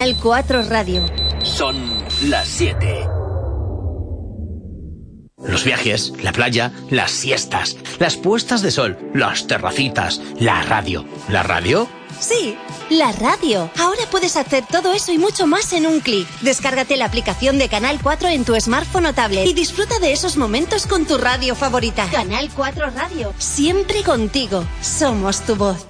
El 4 Radio. Son las 7. Los viajes, la playa, las siestas, las puestas de sol, las terracitas, la radio. ¿La radio? Sí, la radio. Ahora puedes hacer todo eso y mucho más en un clic. Descárgate la aplicación de Canal 4 en tu smartphone o tablet y disfruta de esos momentos con tu radio favorita. Canal 4 Radio. Siempre contigo. Somos tu voz.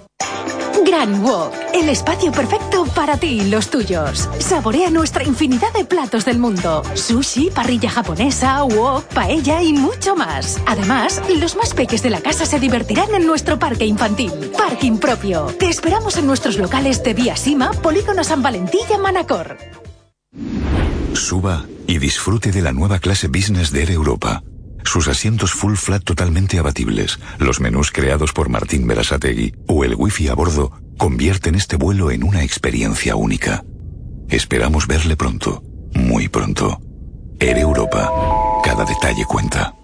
Gran Wok, el espacio perfecto para ti y los tuyos. Saborea nuestra infinidad de platos del mundo. Sushi, parrilla japonesa, wok, paella y mucho más. Además, los más peques de la casa se divertirán en nuestro parque infantil. Parking propio. Te esperamos en nuestros locales de Vía Sima, Polígono San Valentín y Manacor. Suba y disfrute de la nueva clase business de Air Europa. Sus asientos full flat totalmente abatibles, los menús creados por Martín Berasategui o el wifi a bordo convierten este vuelo en una experiencia única. Esperamos verle pronto, muy pronto. Air Europa. Cada detalle cuenta.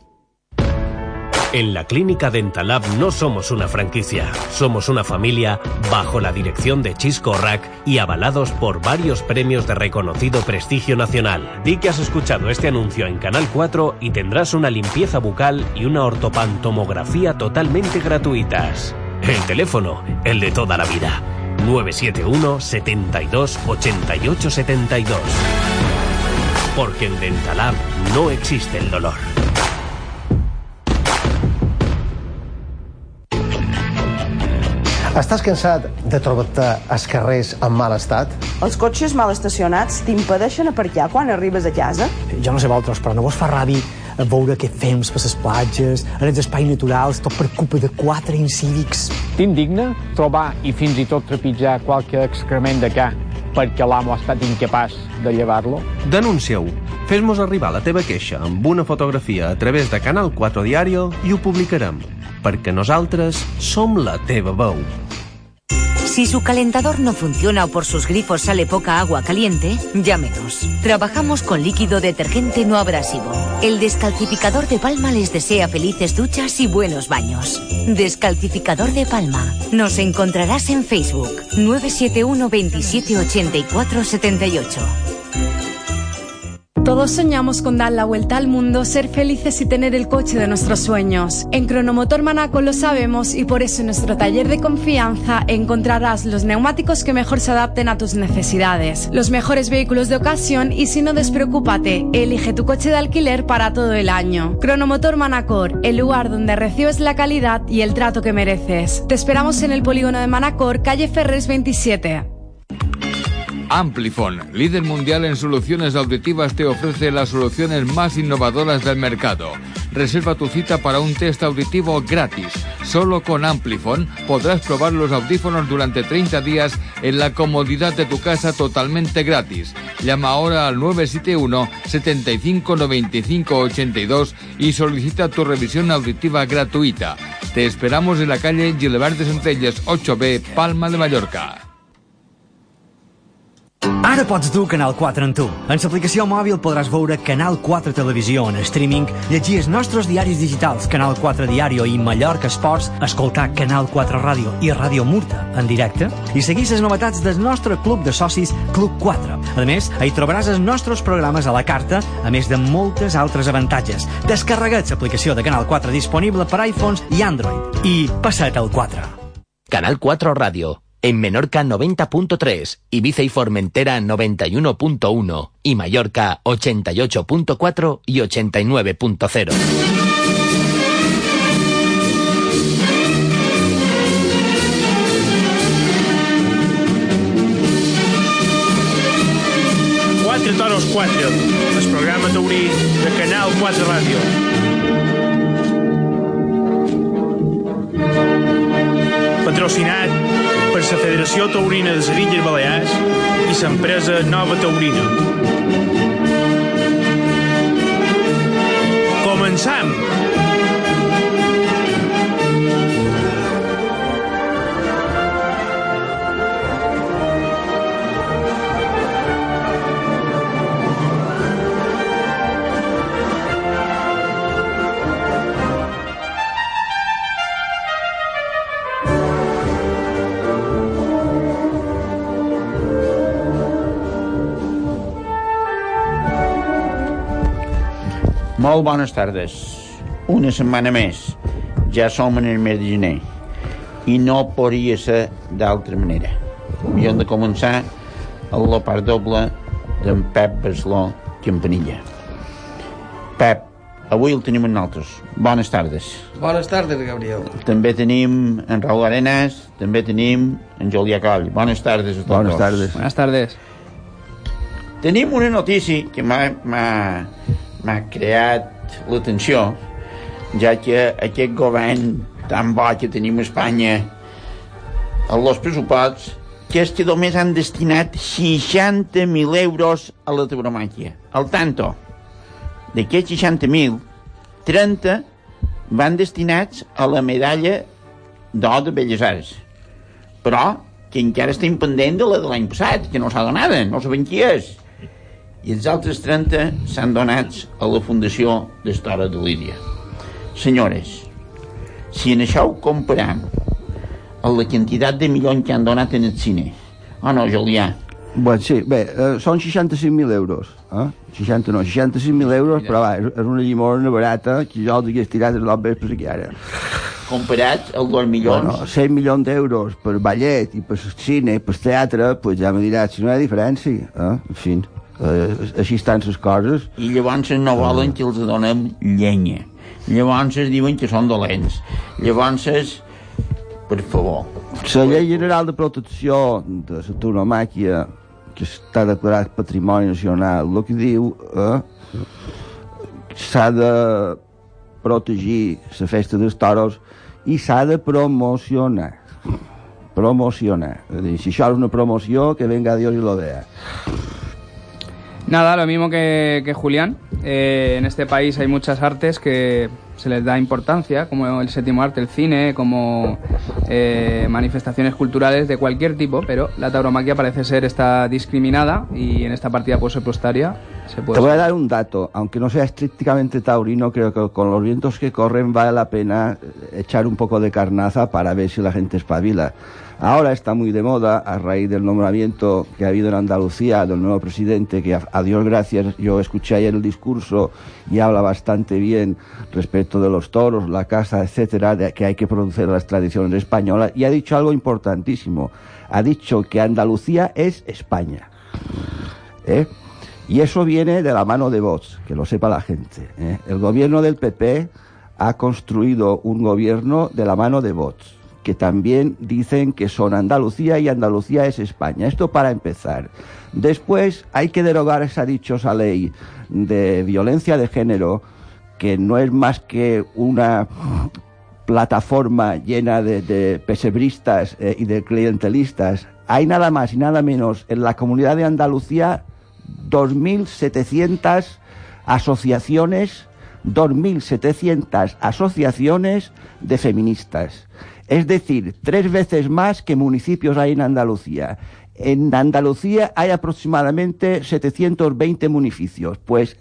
En la Clínica Dentalab no somos una franquicia, somos una familia bajo la dirección de Chisco Rack y avalados por varios premios de reconocido prestigio nacional. Di que has escuchado este anuncio en Canal 4 y tendrás una limpieza bucal y una ortopantomografía totalmente gratuitas. El teléfono, el de toda la vida. 971 72 88 72. Porque en Dentalab no existe el dolor. Estàs cansat de trobar-te als carrers en mal estat? Els cotxes mal estacionats t'impedeixen aparcar quan arribes a casa? Jo no sé vosaltres, però no vos fa ràbia a veure què fems per les platges, en els espais naturals, tot per culpa de quatre incívics. T'indigna trobar i fins i tot trepitjar qualque excrement de ca perquè l'amo ha estat incapaç de llevar-lo? Denuncia-ho. Fes-nos arribar la teva queixa amb una fotografia a través de Canal 4 Diario i ho publicarem, perquè nosaltres som la teva veu. Si su calentador no funciona o por sus grifos sale poca agua caliente, llámenos. Trabajamos con líquido detergente no abrasivo. El descalcificador de Palma les desea felices duchas y buenos baños. Descalcificador de Palma. Nos encontrarás en Facebook 971 27 84 78. Todos soñamos con dar la vuelta al mundo, ser felices y tener el coche de nuestros sueños. En Cronomotor Manaco lo sabemos y por eso en nuestro taller de confianza encontrarás los neumáticos que mejor se adapten a tus necesidades, los mejores vehículos de ocasión y si no despreocúpate, elige tu coche de alquiler para todo el año. Cronomotor Manacor, el lugar donde recibes la calidad y el trato que mereces. Te esperamos en el polígono de Manacor, calle Ferres 27. Amplifon, líder mundial en soluciones auditivas, te ofrece las soluciones más innovadoras del mercado. Reserva tu cita para un test auditivo gratis. Solo con Amplifon podrás probar los audífonos durante 30 días en la comodidad de tu casa totalmente gratis. Llama ahora al 971 75 95 82 y solicita tu revisión auditiva gratuita. Te esperamos en la calle Gilbert de Centelles 8B, Palma de Mallorca. Ara pots dur Canal 4 en tu. En l'aplicació mòbil podràs veure Canal 4 Televisió en streaming, llegir els nostres diaris digitals Canal 4 Diario i Mallorca Esports, escoltar Canal 4 Ràdio i Ràdio Murta en directe i seguir les novetats del nostre club de socis Club 4. A més, hi trobaràs els nostres programes a la carta, a més de moltes altres avantatges. Descarrega't l'aplicació de Canal 4 disponible per iPhones i Android. I passa't al 4. Canal 4 Radio. En Menorca 90.3, Ibiza y Formentera 91.1 y Mallorca 88.4 y 89.0. Quatre toros 4, el programa taurí de Canal 4 Ràdio. Patrocinat per la Federació Taurina de les Illes Balears i l'empresa Nova Taurina. Començam! Molt bones tardes. Una setmana més. Ja som en el mes de gener. I no podria ser d'altra manera. Havíem de començar amb la part doble d'en Pep Barceló Campanilla. Pep, avui el tenim amb nosaltres. Bones tardes. Bones tardes, Gabriel. També tenim en Raúl Arenas, també tenim en Julià Coll. Bones tardes a tots. Bones tardes. Buenas tardes. Tenim una notícia que m'ha m'ha- creat l'atenció, ja que aquest govern tan bo que tenim a Espanya a los pressuposts, que és que només han destinat 60.000 euros a la tauromàquia. Al tanto, d'aquests 60.000, 30 van destinats a la medalla d'or de Belles Arts. Però que encara estem pendent de la de l'any passat, que no s'ha donada, no sabem qui és. I els altres 30 s'han donats a la Fundació d'Història de Lídia. Senyores, si en això ho comparem amb la quantitat de milions que han donat en el cine, o no, Julià? Bueno, sí, bé, eh, són 65.000 euros. Eh? 60 no, 65.000 euros, però va, és, una llimona barata que jo els hagués tirat el vespre aquí ara. Comparat als 2 milions... Bueno, 100 milions d'euros per ballet i per cine, per teatre, pues ja me diràs si no hi ha diferència. Eh? En fi, eh, així estan les coses. I llavors no volen que els donem llenya. Llavors diuen que són dolents. Llavors, per favor. La llei general de protecció de la tauromàquia que està declarat patrimoni nacional, el que diu eh, s'ha de protegir la festa dels toros i s'ha de promocionar. Promocionar. És dir, si això és una promoció, que venga Dios y lo vea. Nada, lo mismo que, que Julián. Eh, en este país hay muchas artes que se les da importancia, como el séptimo arte, el cine, como eh, manifestaciones culturales de cualquier tipo, pero la tauromaquia parece ser está discriminada y en esta partida presupuestaria se puede... Te voy a dar un dato, aunque no sea estrictamente taurino, creo que con los vientos que corren vale la pena echar un poco de carnaza para ver si la gente espabila. Ahora está muy de moda, a raíz del nombramiento que ha habido en Andalucía del nuevo presidente, que a, Dios gracias, yo escuché ayer el discurso y habla bastante bien respecto de los toros, la casa, etcétera, de que hay que producir las tradiciones españolas, y ha dicho algo importantísimo. Ha dicho que Andalucía es España. ¿Eh? Y eso viene de la mano de Vox, que lo sepa la gente. ¿eh? El gobierno del PP ha construido un gobierno de la mano de Vox, que también dicen que son Andalucía y Andalucía es España. Esto para empezar. Después hay que derogar esa dichosa ley de violencia de género, que no es más que una plataforma llena de, de pesebristas eh, y de clientelistas. Hay nada más y nada menos en la comunidad de Andalucía 2.700 asociaciones, 2.700 asociaciones de feministas. Es decir, tres veces más que municipios hay en Andalucía. En Andalucía hay aproximadamente 720 municipios, pues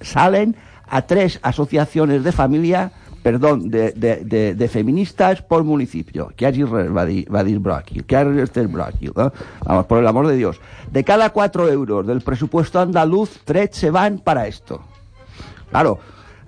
salen a tres asociaciones de familia, perdón, de, de, de, de feministas por municipio. Que dir Bròquil, que Bròquil, ¿no? Vamos, por el amor de Dios. De cada cuatro euros del presupuesto andaluz, tres se van para esto. Claro,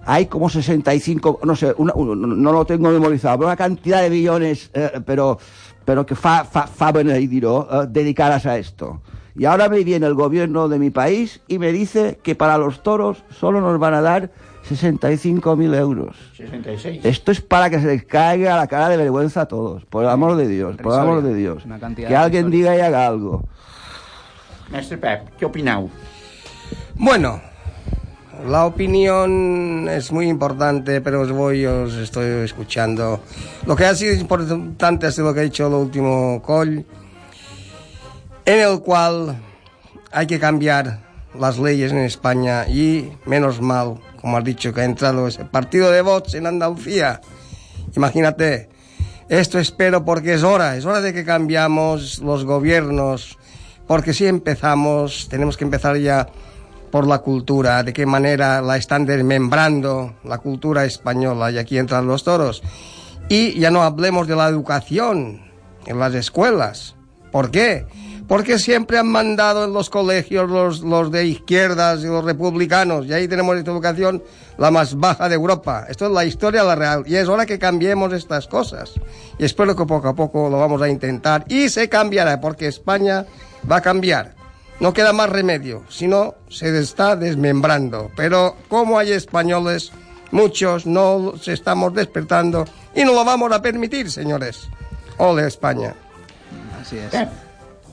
hay como 65, no sé, una, un- no lo tengo memorizado, pero una cantidad de billones, eh, pero, pero que fa, fa, fa benediró, eh, dedicadas a esto. Y ahora me viene el gobierno de mi país y me dice que para los toros solo nos van a dar 65.000 euros. 66. Esto es para que se les caiga la cara de vergüenza a todos, por el amor de Dios, por el amor de Dios. Una cantidad Que alguien diga y haga algo. Mestre Pep, què opineu? Bueno, la opinión es muy importante, pero os voy, os estoy escuchando. Lo que ha sido importante ha sido lo que ha dicho el último Coll, en el cual hay que cambiar las leyes en España y menos mal, como has dicho, que ha entrado ese partido de Vox en Andalucía. Imagínate, esto espero porque es hora, es hora de que cambiamos los gobiernos, porque si empezamos, tenemos que empezar ya por la cultura, de qué manera la están desmembrando la cultura española, y aquí entran los toros. Y ya no hablemos de la educación en las escuelas. ¿Por qué? Porque siempre han mandado en los colegios los, los de izquierdas y los republicanos, y ahí tenemos esta educación la más baja de Europa. Esto es la historia, la real, y es hora que cambiemos estas cosas. Y espero que poco a poco lo vamos a intentar, y se cambiará, porque España va a cambiar. No queda más remedio, sino se está desmembrando. Pero como hay españoles, muchos no se estamos despertando y no lo vamos a permitir, señores. Ole España. Así es.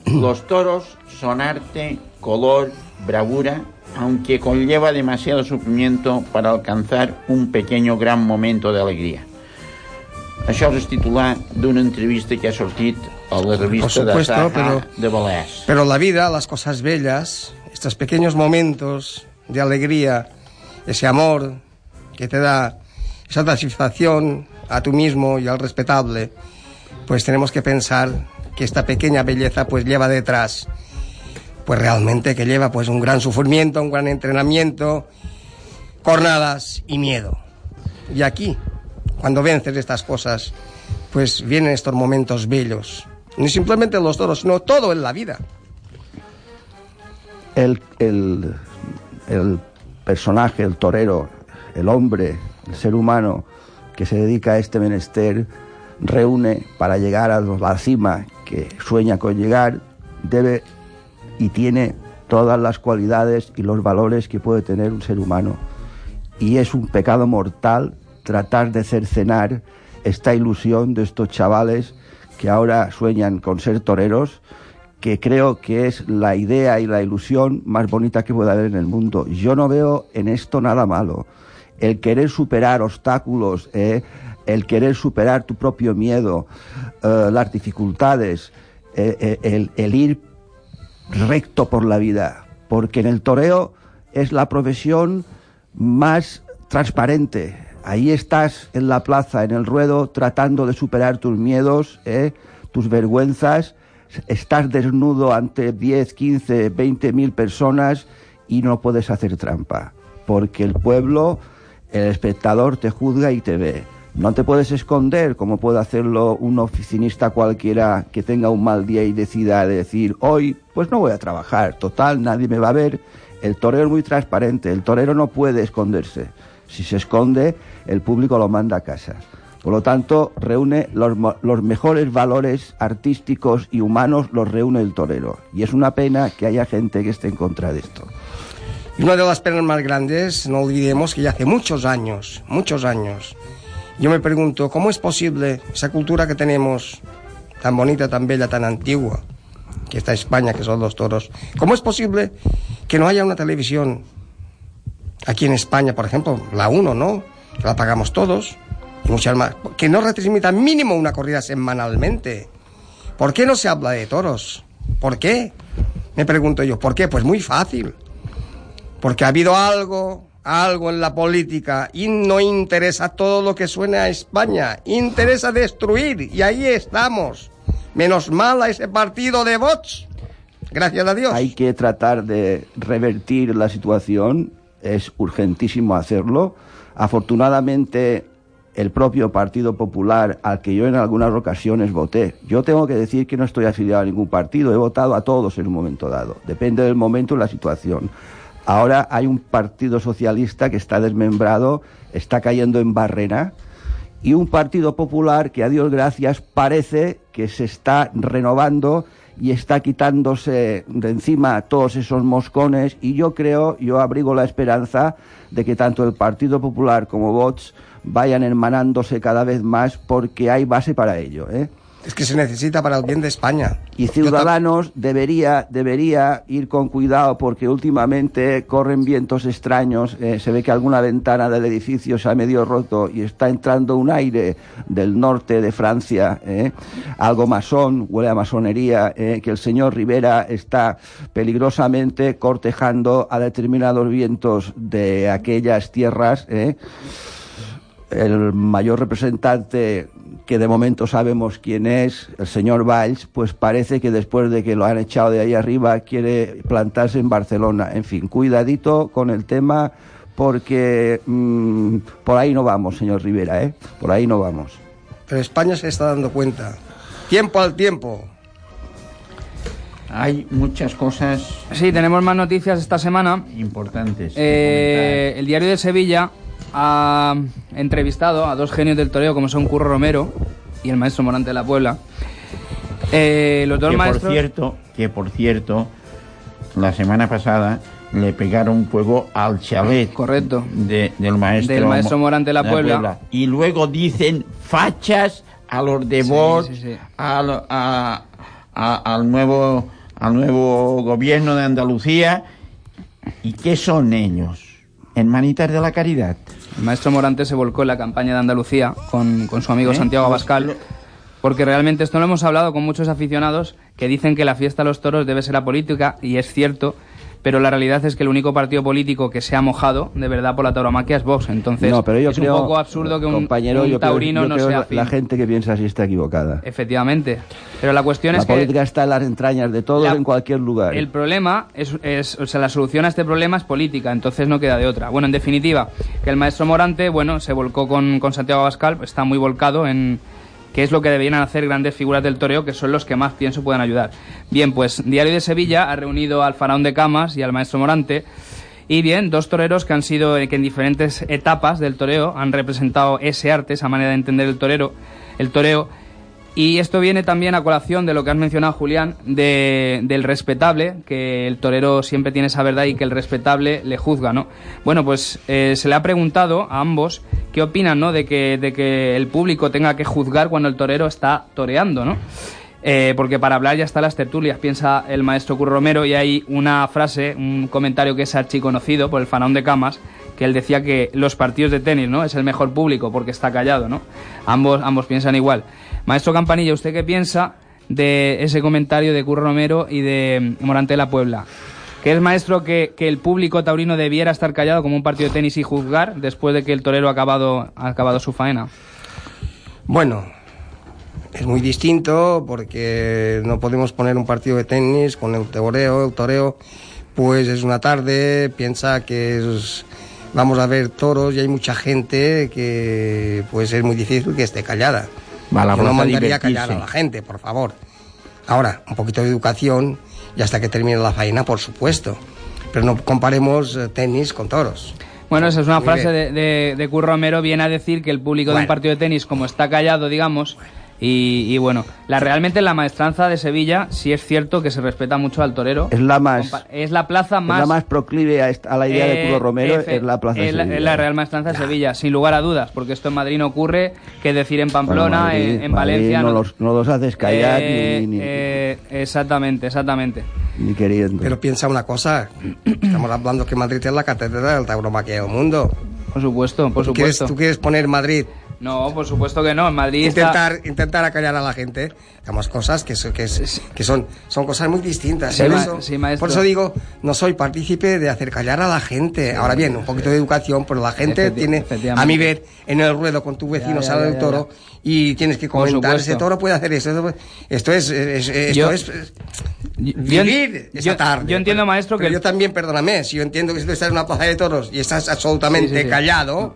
Los toros son arte, color, bravura, aunque conlleva demasiado sufrimiento para alcanzar un pequeño gran momento de alegría. Això és titular d'una entrevista que ha sortit a la revista Por supuesto, de pero- de. Pero la vida, las cosas bellas, estos pequeños momentos de alegría, ese amor que te da esa satisfacción a tú mismo y al respetable, pues tenemos que pensar que esta pequeña belleza pues lleva detrás, pues realmente que lleva pues un gran sufrimiento, un gran entrenamiento, cornadas y miedo. Y aquí, cuando vences estas cosas, pues vienen estos momentos bellos. Ni simplemente los toros, sino todo en la vida. el, el, el personaje, el torero, el hombre, el ser humano que se dedica a este menester, reúne para llegar a la cima que sueña con llegar, debe y tiene todas las cualidades y los valores que puede tener un ser humano. Y es un pecado mortal tratar de cercenar esta ilusión de estos chavales que ahora sueñan con ser toreros, que creo que es la idea y la ilusión más bonita que puede haber en el mundo. Yo no veo en esto nada malo. El querer superar obstáculos, eh, el querer superar tu propio miedo, eh, las dificultades, eh, el, el ir recto por la vida, porque en el toreo es la profesión más transparente. Ahí estás en la plaza, en el ruedo, tratando de superar tus miedos, ¿eh? tus vergüenzas. Estás desnudo ante 10, 15, 20 mil personas y no puedes hacer trampa, porque el pueblo, el espectador te juzga y te ve. No te puedes esconder como puede hacerlo un oficinista cualquiera que tenga un mal día y decida de decir, hoy pues no voy a trabajar, total, nadie me va a ver. El torero es muy transparente, el torero no puede esconderse. Si se esconde, el público lo manda a casa. Por lo tanto, reúne los, mejores valores artísticos y humanos, los reúne el torero. Y es una pena que haya gente que esté en contra de esto. Y una de las penas más grandes, no olvidemos que ya hace muchos años, muchos años, yo me pregunto, ¿cómo es posible esa cultura que tenemos, tan bonita, tan bella, tan antigua, que está España, que son los toros, ¿cómo es posible que no haya una televisión aquí en España, por ejemplo, la 1, ¿no? La pagamos todos, muchas más, que no retransmita mínimo una corrida semanalmente? ¿Por qué no se habla de toros? ¿Por qué? Me pregunto yo, ¿por qué? Pues muy fácil. Porque ha habido algo, algo en la política y no interesa todo lo que suena a España. Interesa destruir y ahí estamos. Menos mal a ese partido de bots. Gracias a Dios. Hay que tratar de revertir la situación, es urgentísimo hacerlo. Afortunadamente, el propio Partido Popular, al que yo en algunas ocasiones voté, yo tengo que decir que no estoy afiliado a ningún partido, he votado a todos en un momento dado, depende del momento y la situación. Ahora hay un Partido Socialista que está desmembrado, está cayendo en barrena, y un Partido Popular que, a Dios gracias, parece que se está renovando y está quitándose de encima todos esos moscones y yo creo, yo abrigo la esperanza de que tanto el Partido Popular como Vox vayan hermanándose cada vez más porque hay base para ello, ¿eh? Es que se necesita para el bien de España. Y Ciudadanos debería, debería ir con cuidado porque últimamente corren vientos extraños. eh, se ve que alguna ventana del edificio se ha medio roto y está entrando un aire del norte de Francia, eh, algo masón, huele a masonería, eh, que el señor Rivera está peligrosamente cortejando a determinados vientos de aquellas tierras. El mayor representante que de momento sabemos quién es, el señor Valls, pues parece que después de que lo han echado de ahí arriba quiere plantarse en Barcelona. En fin, cuidadito con el tema porque mm, por ahí no vamos, señor Rivera, ¿eh? Por ahí no vamos. Pero España se está dando cuenta. Tiempo al tiempo. hay muchas cosas Sí, tenemos más noticias esta semana. importantes. Eh, el diario de Sevilla ha entrevistado a dos genios del toreo como son Curro Romero y el maestro Morante de la Puebla. Eh, los dos que maestros... por cierto, que por cierto, la semana pasada le pegaron fuego al chalet correcto de- del maestro Del maestro Mo- Morante de la Puebla. y luego dicen fachas a los de Sí, Vox, sí, sí. al, a- a- al nuevo al nuevo gobierno de Andalucía y qué son ellos hermanitas de la caridad El maestro Morante se volcó en la campaña de Andalucía con, con su amigo ¿Eh? Santiago Los- Abascal, porque realmente esto lo hemos hablado con muchos aficionados que dicen que la fiesta de los toros debe ser apolítica, y es cierto, pero la realidad es que el único partido político que se ha mojado de verdad por la tauromaquia es Vox. Entonces no, pero yo es creo, un poco absurdo que un, compañero, un yo creo- taurino yo no creo sea la-. La gente que piensa así está equivocada. Efectivamente. Pero la cuestión La es que política está en las entrañas de todos La- en cualquier lugar. el problema es, es- o sea, la solución a este problema es política, entonces no queda de otra. Bueno, en definitiva, que el maestro Morante, bueno, se volcó con, con Santiago Abascal, está muy volcado en qué es lo que deberían hacer grandes figuras del toreo, que son los que más pienso pueden ayudar. Bien, pues Diario de Sevilla ha reunido al faraón de Camas y al maestro Morante. Y bien, dos toreros que han sido, eh, que en diferentes etapas del toreo han representado ese arte, esa manera de entender el torero, el toreo. Y esto viene también a colación de lo que has mencionado, Julián, de, del respetable, que el torero siempre tiene esa verdad y que el respetable le juzga, ¿no? Bueno, pues eh, se le ha preguntado a ambos qué opinan, ¿no? De que, de que el público tenga que juzgar cuando el torero está toreando, ¿no? Eh, porque para hablar ya están las tertulias, piensa el maestro Curro Romero, y hay una frase, un comentario que es archiconocido por el faraón de Camas, que él decía que los partidos de tenis, ¿no? Es el mejor público porque está callado, ¿no? Ambos, ambos piensan igual. Maestro Campanilla, ¿usted qué piensa de ese comentario de Curro Romero y de Morante de la Puebla? ¿Que es maestro que, que el público taurino debiera estar callado como un partido de tenis y juzgar después de que el torero ha acabado, ha acabado su faena? Bueno, es muy distinto porque no podemos poner un partido de tenis con el toreo. El toreo, pues es una tarde, piensa que es- vamos a ver toros y hay mucha gente que pues es muy difícil que esté callada. Va la Yo no mandaría callar a la gente, por favor. Ahora, un poquito de educación y hasta que termine la faena, por supuesto. Pero no comparemos eh, tenis con toros. Bueno, esa es una Muy frase de, de, de Curro Romero, viene a decir que el público de un partido de tenis, como está callado, digamos, y, y bueno, la realmente la maestranza de Sevilla sí es cierto que se respeta mucho al torero. Es la más, Es la plaza es más... la más proclive a, esta- a la idea de eh, Curro Romero, efe- es la Plaza de es la, Sevilla. es la Real Maestranza de Sevilla, sin lugar a dudas, porque esto en Madrid no ocurre, que decir en Bueno, Pamplona, Madrid- en, en Madrid Valencia... No, no- los, no los haces callar Eh, ni, ni- eh, exactamente, exactamente. ni queriendo. Pero piensa una cosa, estamos hablando que Madrid es la catedral del tauromaquia del mundo. Por supuesto, por ¿Tú quieres, supuesto. ¿Tú quieres poner Madrid? No, por supuesto que no, en Madrid está- Intentar, intentar acallar a la gente. Digamos cosas que, so- que, es- que son, son cosas muy distintas. Sí, Por ma- eso- sí, maestro. por eso digo, no soy partícipe de hacer callar a la gente. Ahora bien, un poquito de educación, pero la gente tiene, a mi ver, en el ruedo con tu vecino sale el ya, toro y tienes que comentar, ese toro puede hacer eso. esto es, es- esto Yo- es eh, vivir yo- esa tarde. yo entiendo, maestro, Pero que- yo también, perdóname, si yo entiendo que si tú estás en una plaza de toros y estás absolutamente callado,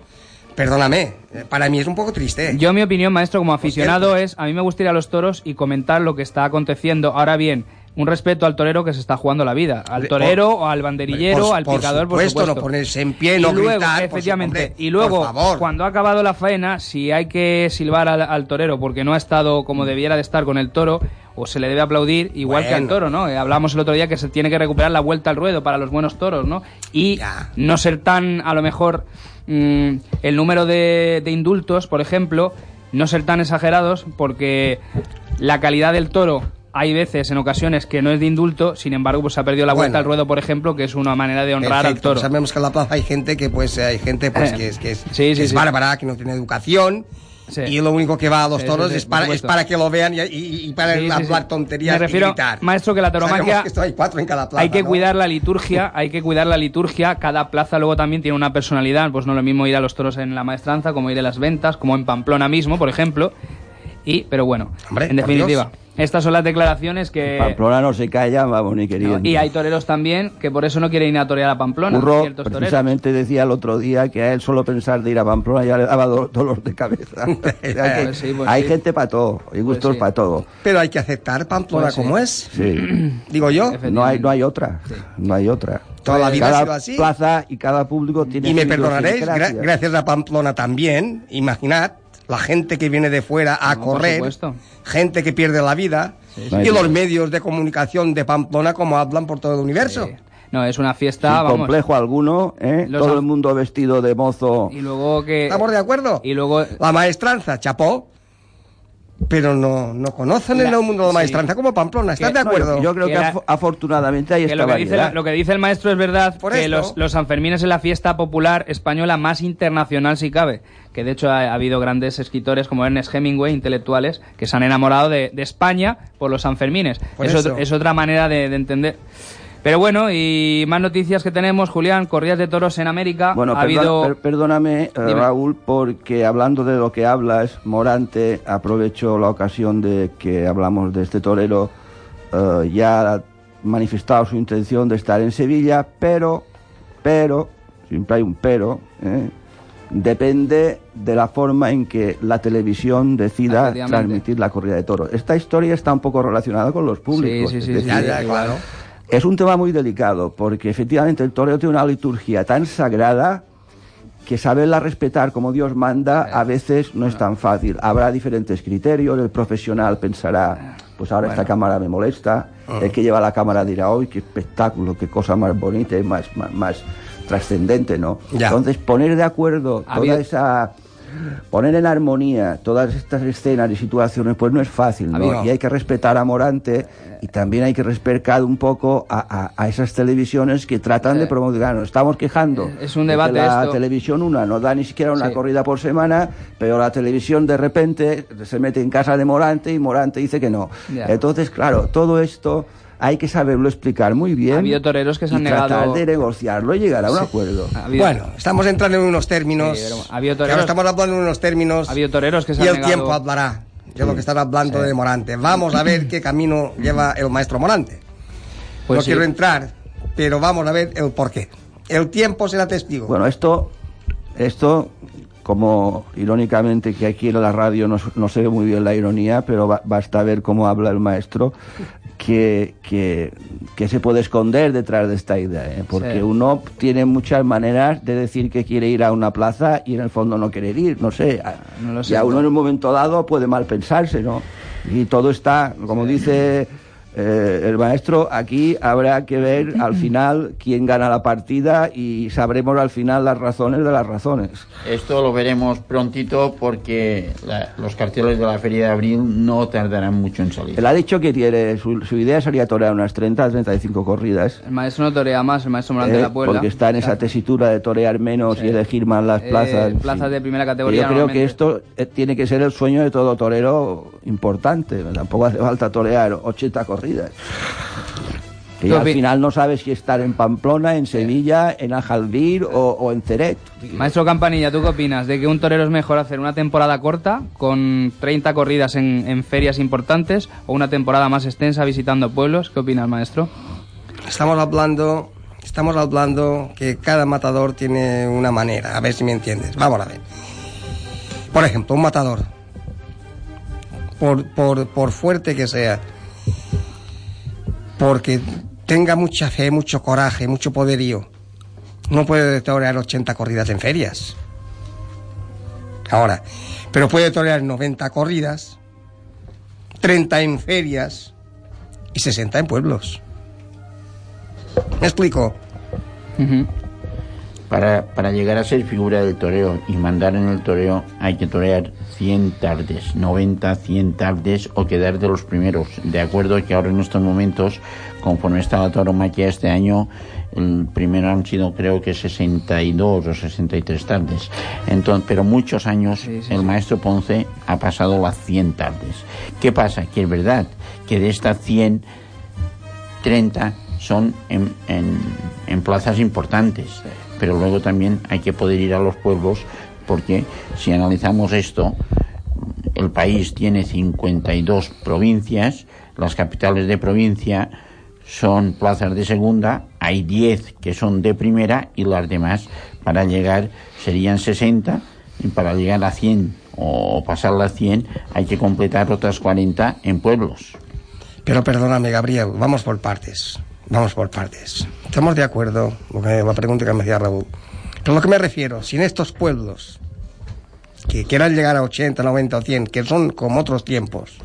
perdóname, eh, para mí es un poco triste. Yo mi opinión, maestro, como aficionado es, a mí me gusta ir a los toros y comentar lo que está aconteciendo. Ahora bien, un respeto al torero que se está jugando la vida. Al Por- torero, o al banderillero, por- al por picador, por supuesto, supuesto. no ponerse en pie, y no luego, gritar, por efectivamente. su- hombre, y luego, por favor. cuando ha acabado la faena, si hay que silbar al, al torero porque no ha estado como debiera de estar con el toro, o se le debe aplaudir igual que al toro, ¿no? Eh, hablamos el otro día que se tiene que recuperar la vuelta al ruedo para los buenos toros, ¿no? Y no ser tan, a lo mejor, mm, el número de, de indultos, por ejemplo, no ser tan exagerados porque la calidad del toro hay veces, en ocasiones, que no es de indulto, sin embargo, pues se ha perdido la vuelta Bueno. al ruedo, por ejemplo, que es una manera de honrar al toro. Sabemos que en la plaza hay gente que pues hay gente pues que es que es, Sí, sí, que es bárbara, que no tiene educación. Y lo único que va a los toros sí, sí, es, para, es supuesto. para que lo vean y, y- y para hablar tonterías Me refiero, y gritar. maestro, que la tauromaquia- que esto hay cuatro en cada plaza, hay que ¿no? cuidar la liturgia, hay que cuidar la liturgia. Cada plaza luego también tiene una personalidad. Pues no es lo mismo ir a los toros en la maestranza, como ir a las ventas, como en Pamplona mismo, por ejemplo. Y, pero bueno, Hombre, en definitiva, estas son las declaraciones que... Pamplona no se calla, vamos, ni queriendo. y hay toreros también que por eso no quieren ir a torear a Pamplona, Curro ciertos toreros. precisamente decía el otro día que a él solo pensar de ir a Pamplona ya le daba do- dolor de cabeza. Pues sí, pues hay sí. gente para todo, hay gustos sí. para todo. Pero hay que aceptar Pamplona Pues sí. como es. Sí. Digo yo. No hay, no hay otra, no hay otra. Toda la vida ha cada sido así. plaza y cada público tiene Y me perdonaréis, gra- gracias a Pamplona también, imaginad, la gente que viene de fuera a No, por correr, gente que pierde la vida, sí. y los medios de comunicación de Pamplona como hablan por todo el universo. No, es una fiesta, Sin vamos. complejo alguno, ¿eh? Los todo el mundo vestido de mozo. Y luego que... ¿Estamos de acuerdo? Y luego... La maestranza, chapó, pero no, no conocen La- el mundo de la sí. maestranza como Pamplona, ¿estás Que- de acuerdo? Yo creo que, Que era- af- afortunadamente hay Que esta lo, que dice, variedad. lo que dice el maestro es verdad, Por que esto. los, los Sanfermines es la fiesta popular española más internacional si cabe. Que de hecho ha, ha habido grandes escritores como Ernest Hemingway, intelectuales, que se han enamorado de, de España por los Sanfermines. Por es, eso. otro- es otra manera de, de entender. Pero bueno, y más noticias que tenemos, Julián, corridas de toros en América. Bueno, ha perdona- habido... per- perdóname, eh, Dime. Raúl, porque hablando de lo que hablas, Morante aprovechó la ocasión de que hablamos de este torero, eh, ya ha manifestado su intención de estar en Sevilla, pero, pero, siempre hay un pero, ¿eh? depende de la forma en que la televisión decida transmitir la corrida de toros. Esta historia está un poco relacionada con los públicos. Sí, sí, sí, decir, claro. Es un tema muy delicado porque efectivamente el toreo tiene una liturgia tan sagrada que saberla respetar como Dios manda a veces no es tan fácil. Habrá diferentes criterios, el profesional pensará, pues ahora esta cámara me molesta, el que lleva la cámara dirá, hoy qué espectáculo, qué cosa más bonita y más, más, más trascendente, ¿no? Ya. Entonces poner de acuerdo toda esa... Poner en armonía todas estas escenas y situaciones, pues no es fácil, ¿no? Y hay que respetar a Morante y también hay que respetar un poco a, a- a esas televisiones que tratan de promocionar. Nos estamos quejando. Es un debate La esto. televisión una no da ni siquiera una Sí. corrida por semana, pero la televisión de repente se mete en casa de Morante y Morante dice que no. Entonces, claro, todo esto hay que saberlo explicar muy bien. Ha habido toreros que se y han tratar negado- de negociarlo y llegar a un Sí. acuerdo. Habido- Bueno, estamos entrando en unos términos. Sí, pero ha habido Claro, toreros- estamos hablando en unos términos. Ha habido toreros que se y el negado- tiempo hablará de lo que están hablando de Morante. Vamos a ver qué camino lleva el maestro Morante. Pues no sí. quiero entrar, pero vamos a ver el porqué. El tiempo será testigo. Bueno, esto, esto, como irónicamente que aquí en la radio no, no se ve muy bien la ironía, pero ba- basta ver cómo habla el maestro, que, que, que se puede esconder detrás de esta idea, ¿eh? porque Sí. uno tiene muchas maneras de decir que quiere ir a una plaza y en el fondo no querer ir, no sé, a- No lo y a uno no. en un momento dado puede mal pensarse, ¿no? Y todo está, como dice eh, el maestro, aquí habrá que ver al final quién gana la partida y sabremos al final las razones de las razones. Esto lo veremos prontito porque la- los carteles de la Feria de Abril no tardarán mucho en salir. Él ha dicho que tiene, su, su idea sería torear unas 30, 35 corridas. El maestro no torea más, el maestro Morante eh, de la Puebla. porque está en esa tesitura de torear menos y elegir más las Eh, plazas. plazas de primera categoría. Yo creo que esto eh, tiene que ser el sueño de todo torero importante. Tampoco hace falta torear 80 corridas. Que al final no sabes si estar en Pamplona, en Sevilla, en Ajalbir o, o en Ceret. Maestro Campanilla, ¿tú qué opinas? ¿De que un torero es mejor hacer una temporada corta, con 30 corridas en, en ferias importantes, o una temporada más extensa visitando pueblos? ¿Qué opinas, maestro? Estamos hablando, estamos hablando que cada matador tiene una manera, a ver si me entiendes. Vamos a ver. Por ejemplo, un matador, por, por, por fuerte que sea, porque tenga mucha fe, mucho coraje, mucho poderío, no puede torear 80 corridas en ferias. Ahora, pero puede torear 90 corridas, 30 en ferias y 60 en pueblos. ¿Me explico? Para, para llegar a ser figura del toreo y mandar en el toreo hay que torear 100 tardes, 90, 100 tardes o quedar de los primeros. De acuerdo que ahora en estos momentos, conforme está la tauromaquia este año, el primero han sido creo que 62 o 63 tardes. Entonces, pero muchos años el maestro Ponce ha pasado las 100 tardes. ¿Qué pasa? Que es verdad que de estas 100 30 son en, en- en plazas importantes, pero luego también hay que poder ir a los pueblos porque si analizamos esto, el país tiene 52 provincias, las capitales de provincia son plazas de segunda, hay 10 que son de primera y las demás para llegar serían 60 y para llegar a 100 o pasar las 100 hay que completar otras 40 en pueblos. Pero perdóname, Gabriel, vamos por partes. Vamos por partes. Estamos de acuerdo, porque la pregunta que me hacía Raúl. Pero lo que me refiero, si en estos pueblos que quieran llegar a 80, 90 o 100, que son como otros tiempos,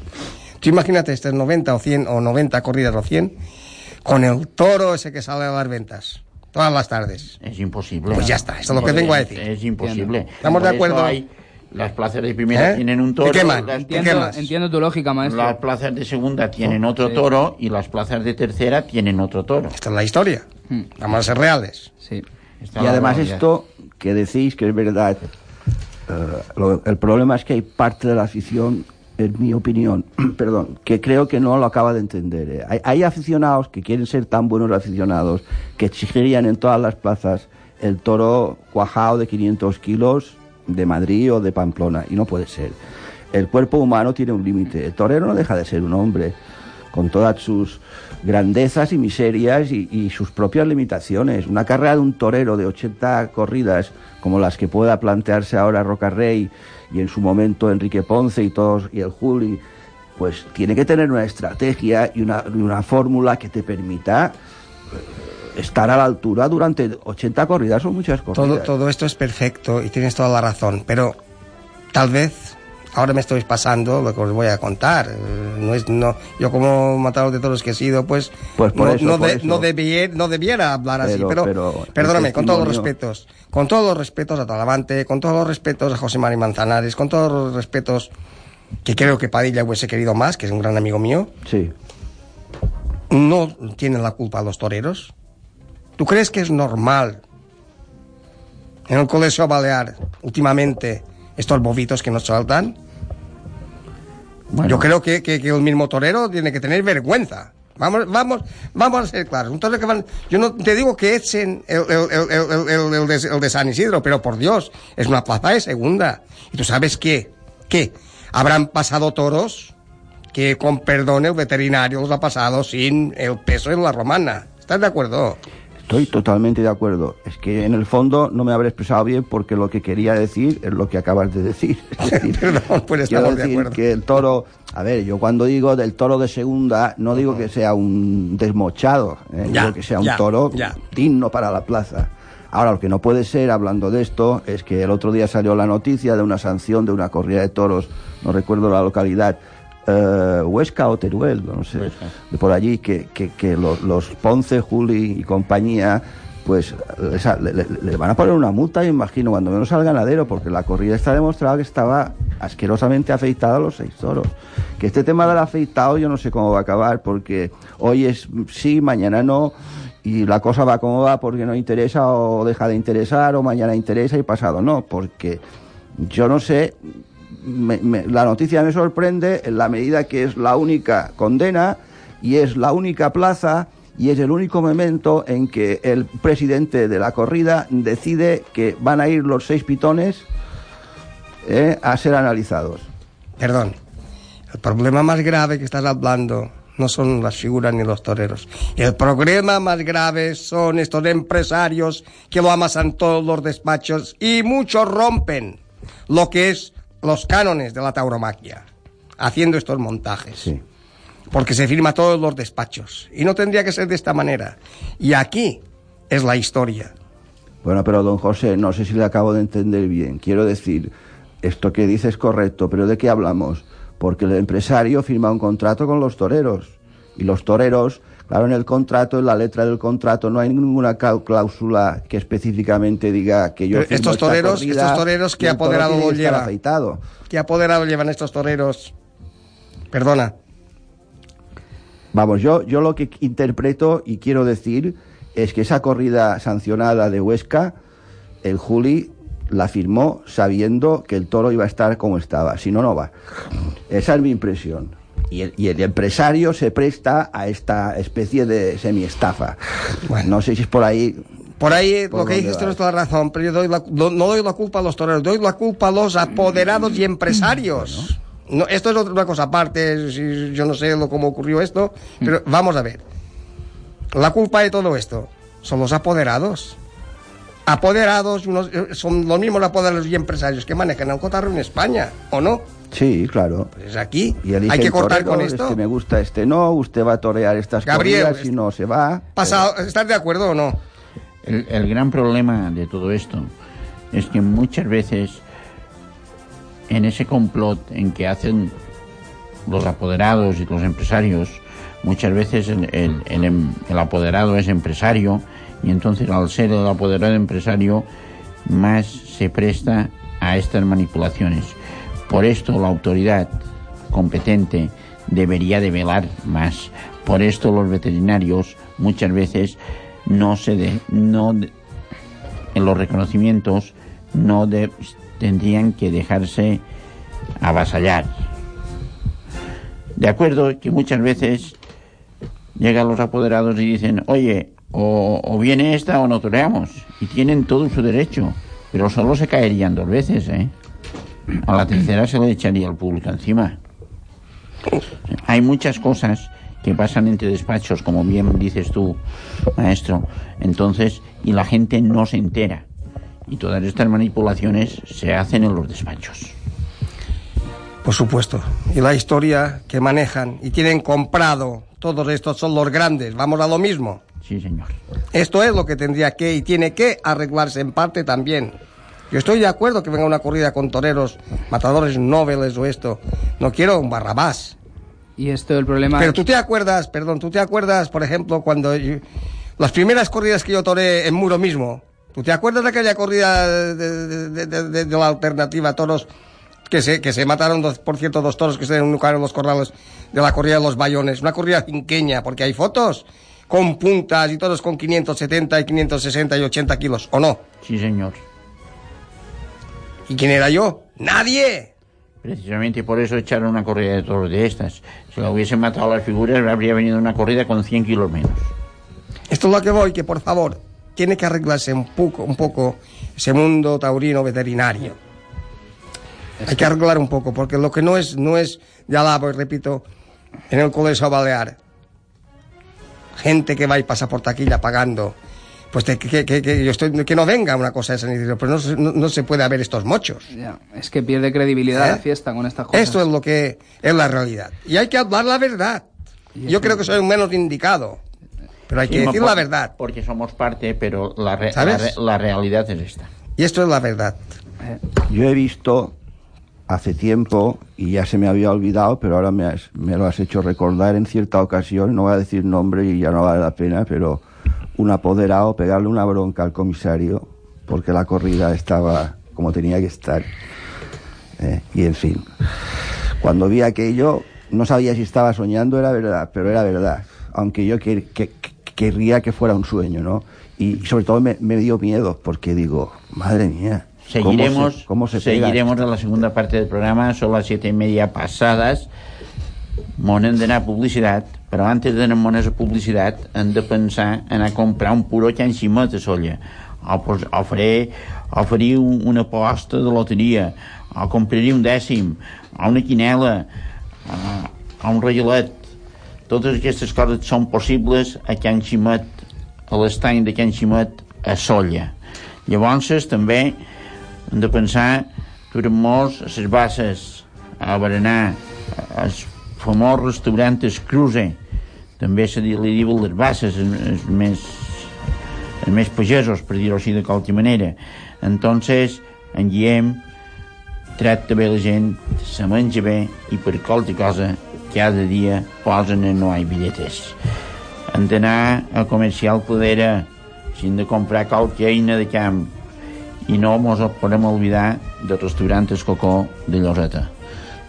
tú imagínate estos 90 o 100 o 90 corridas o 100, con el toro ese que sale a las ventas todas las tardes. Es imposible. Pues ya está, eso es lo que vengo a decir. Es imposible. ¿Estamos de acuerdo? hay- las plazas de primera ¿Eh? tienen un ¿Y toro. qué más? las ¿Y qué Entiendo, entiendo tu lógica, maestro. Las plazas de segunda tienen otro Sí. toro y las plazas de tercera tienen otro toro. Esta es la historia. Vamos a ser reales. Sí. Está Y además esto que decís que es verdad, eh, lo- el problema es que hay parte de la afición, en mi opinión, perdón, que creo que no lo acaba de entender. eh. Hay, hay aficionados que quieren ser tan buenos aficionados que exigirían en todas las plazas el toro cuajado de 500 kilos de Madrid o de Pamplona, y no puede ser. El cuerpo humano tiene un límite. El torero no deja de ser un hombre con todas sus grandezas y miserias y, y sus propias limitaciones. Una carrera de un torero de 80 corridas, como las que pueda plantearse ahora Rocarrey y en su momento Enrique Ponce y todos y el Juli, pues tiene que tener una estrategia y una, fórmula que te permita eh, estar a la altura durante 80 corridas o muchas Todo, corridas. todo esto es perfecto y tienes toda la razón, pero tal vez ahora me estoy pasando lo que os voy a contar. Eh, No es, no, yo como matador de toros que he sido, pues, Pues no, eso, no, de- no debiera, no debiera hablar así, Pero- pero, pero el perdóname, con todos los respetos, con todos los respetos a Talavante, con todos los respetos a José María Manzanares, con todos los respetos que creo que Padilla hubiese querido más, que es un gran amigo mío, Sí. no tienen la culpa los toreros. ¿Tú crees que es normal en el colegio balear últimamente estos bobitos que nos saltan? Yo creo que, que- que el mismo torero tiene que tener vergüenza. Vamos, vamos, vamos a ser claros. Que van- yo no te digo que echen el, el- el- el- el- el de, el de San Isidro, pero por Dios, es una plaza de segunda. Y tú sabes qué, qué, habrán pasado toros que con perdón el veterinario los ha pasado sin el peso en la romana. ¿Estás de acuerdo? Estoy totalmente de acuerdo. Es que en el fondo no me habré expresado bien porque lo que quería decir es lo que acabas de decir. Es decir, Perdón, pues estamos de acuerdo. que el toro, a ver, yo cuando digo del toro de segunda, no digo que sea un desmochado, ¿eh? Ya, digo que sea un ya, toro ya. digno para la plaza. Ahora, lo que no puede ser, hablando de esto, es que el otro día salió la noticia de una sanción de una corrida de toros, no recuerdo la localidad, eh, Huesca o Teruel, no sé, de por allí, que, que, que los, los Ponce, Juli y compañía, pues les, ha- le, le- van a poner una multa, imagino, cuando menos al ganadero, porque la corrida está demostrada que estaba asquerosamente afeitada a los seis toros. Que este tema del afeitado yo no sé cómo va a acabar, porque hoy es sí, mañana no, y la cosa va como va porque no interesa o deja de interesar, o mañana interesa y pasado no, porque yo no sé, la noticia me sorprende en la medida que es la única condena y es la única plaza y es el único momento en que el presidente de la corrida decide que van a ir los seis pitones eh, a ser analizados. Perdón. El problema más grave que estás hablando no son las figuras ni los toreros. El problema más grave son estos empresarios que lo amasan todos los despachos y muchos rompen lo que es los cánones de la tauromaquia haciendo estos montajes. Porque se firma todos los despachos. Y no tendría que ser de esta manera. Y aquí es la historia. Bueno, pero don José, no sé si le acabo de entender bien. Quiero decir, esto que dice es correcto, pero ¿de qué hablamos? Porque el empresario firma un contrato con los toreros. Y los toreros, claro, en el contrato, en la letra del contrato, no hay ninguna cláusula que específicamente diga que yo Pero estos toreros, corrida estos toreros que toro apoderado estar lleva. afeitado. ¿Qué apoderado llevan estos toreros? Perdona. Vamos, yo, yo lo que interpreto y quiero decir es que esa corrida sancionada de Huesca, el Juli la firmó sabiendo que el toro iba a estar como estaba, si no, no va. Esa es mi impresión. Y el, y el empresario se presta a esta especie de semiestafa. No sé si es por ahí, Por ahí ¿Por lo que vas? tienes toda la razón, pero yo doy la- no, no doy la culpa a los toreros, doy la culpa a los apoderados y empresarios. No, esto es otra cosa aparte, si- yo no sé lo, cómo ocurrió esto, pero vamos a ver. La culpa de todo esto son los apoderados. Apoderados unos- eh, son los mismos apoderados y empresarios que manejan el cotarro en España, ¿o no? Sí, claro. Pues aquí Y hay que cortar torero, con esto. Este me gusta, este no. Usted va a torear estas Gabriel, corridas y no se va. Pasado, ¿Estás de acuerdo o no? El, el gran problema de todo esto es que muchas veces en ese complot en que hacen los apoderados y los empresarios, muchas veces el, el- el em- el apoderado es empresario y entonces al ser el apoderado empresario más se presta a estas manipulaciones. Por esto la autoridad competente debería de velar más. Por esto los veterinarios muchas veces no se de, no de- en los reconocimientos no de- tendrían que dejarse avasallar. De acuerdo que muchas veces llegan los apoderados y dicen, oye, o, o viene esta o no toreamos. Y tienen todo su derecho, pero solo se caerían dos veces, ¿eh? A la tercera se le echaría el público encima. Hay muchas cosas que pasan entre despachos, como bien dices tú, maestro. Entonces, y la gente no se entera. Y todas estas manipulaciones se hacen en los despachos. Por supuesto. Y la historia que manejan y tienen comprado, todos estos son los grandes. Vamos a lo mismo. Sí, señor. Esto es lo que tendría que y tiene que arreglarse en parte también. Yo estoy de acuerdo que venga una corrida con toreros, matadores nobles o esto. No quiero un barrabás. Y esto el problema Pero tú te acuerdas, perdón, tú te acuerdas, por ejemplo, cuando yo- las primeras corridas que yo toré en Muro mismo. ¿Tú te acuerdas de aquella corrida de, de- de- de- la alternativa toros que se, que se mataron, dos, por cierto, dos toros que se enucaron los corrales de la corrida de los bayones? Una corrida cinqueña, porque hay fotos con puntas y todos con 570 y 560 y 80 kilos, ¿o no? Sí, señor. ¿Y quién era yo? ¡Nadie! Precisamente por eso echaron una corrida de toros de estas. Si la hubiesen matado las figuras, habría venido una corrida con 100 kilos menos. Esto es lo que voy, que por favor, tiene que arreglarse un poco, un poco ese mundo taurino veterinario. Hay que arreglar un poco, porque lo que no es, no es, ya la voy, repito, en el colegio balear. Gente que va y pasa por taquilla pagando. Pues de que, que- que- que yo estoy, que no venga una cosa de esa, pero no, se- no, no se puede haber estos mochos. Ya, es que pierde credibilidad ¿Eh? la fiesta con estas cosas. Esto es lo que es la realidad. Y hay que hablar la verdad. Yo creo que soy un menos indicado. Pero hay que Sí, decir por- la verdad. Porque somos parte, pero la, re- la, re- la realidad es esta. Y esto es la verdad. Yo he visto hace tiempo, y ya se me había olvidado, pero ahora me, has- me lo has hecho recordar en cierta ocasión, no voy a decir nombre y ya no vale la pena, pero un apoderado pegarle una bronca al comisario porque la corrida estaba como tenía que estar. Eh, y en fin, cuando vi aquello, no sabía si estaba soñando, era verdad, pero era verdad, aunque yo que- que- que- querría que fuera un sueño, ¿no? Y sobre todo me, me dio miedo, porque digo, madre mía, ¿cómo Seguiremos, se- cómo se seguiremos a la segunda parte del programa, son las siete y media pasades. Mon hem d'anar a publicitat, però antes d'anar a publicitat hem de pensar en anar a comprar un puro que ximet a solla. O, pues, o, faré, o faré un, una aposta de loteria, o compraré un dècim, o una quinela, o, un regalet. Totes aquestes coses són possibles a Can Ximet, a l'estany de Can Ximet, a Solla. Llavors, també hem de pensar durant molts a les basses, a berenar, al famós restaurant Cruze, també se li li diuen les basses, els, més, els més pagesos, per dir-ho així de qualque manera. Entonces, en Guillem tracta bé la gent, se menja bé i per qualque cosa cada dia posen en no hi billetes. Hem d'anar a comercial Cladera, si hem de comprar qualque eina de camp, i no mos podem oblidar del restaurant Escocó de Lloseta.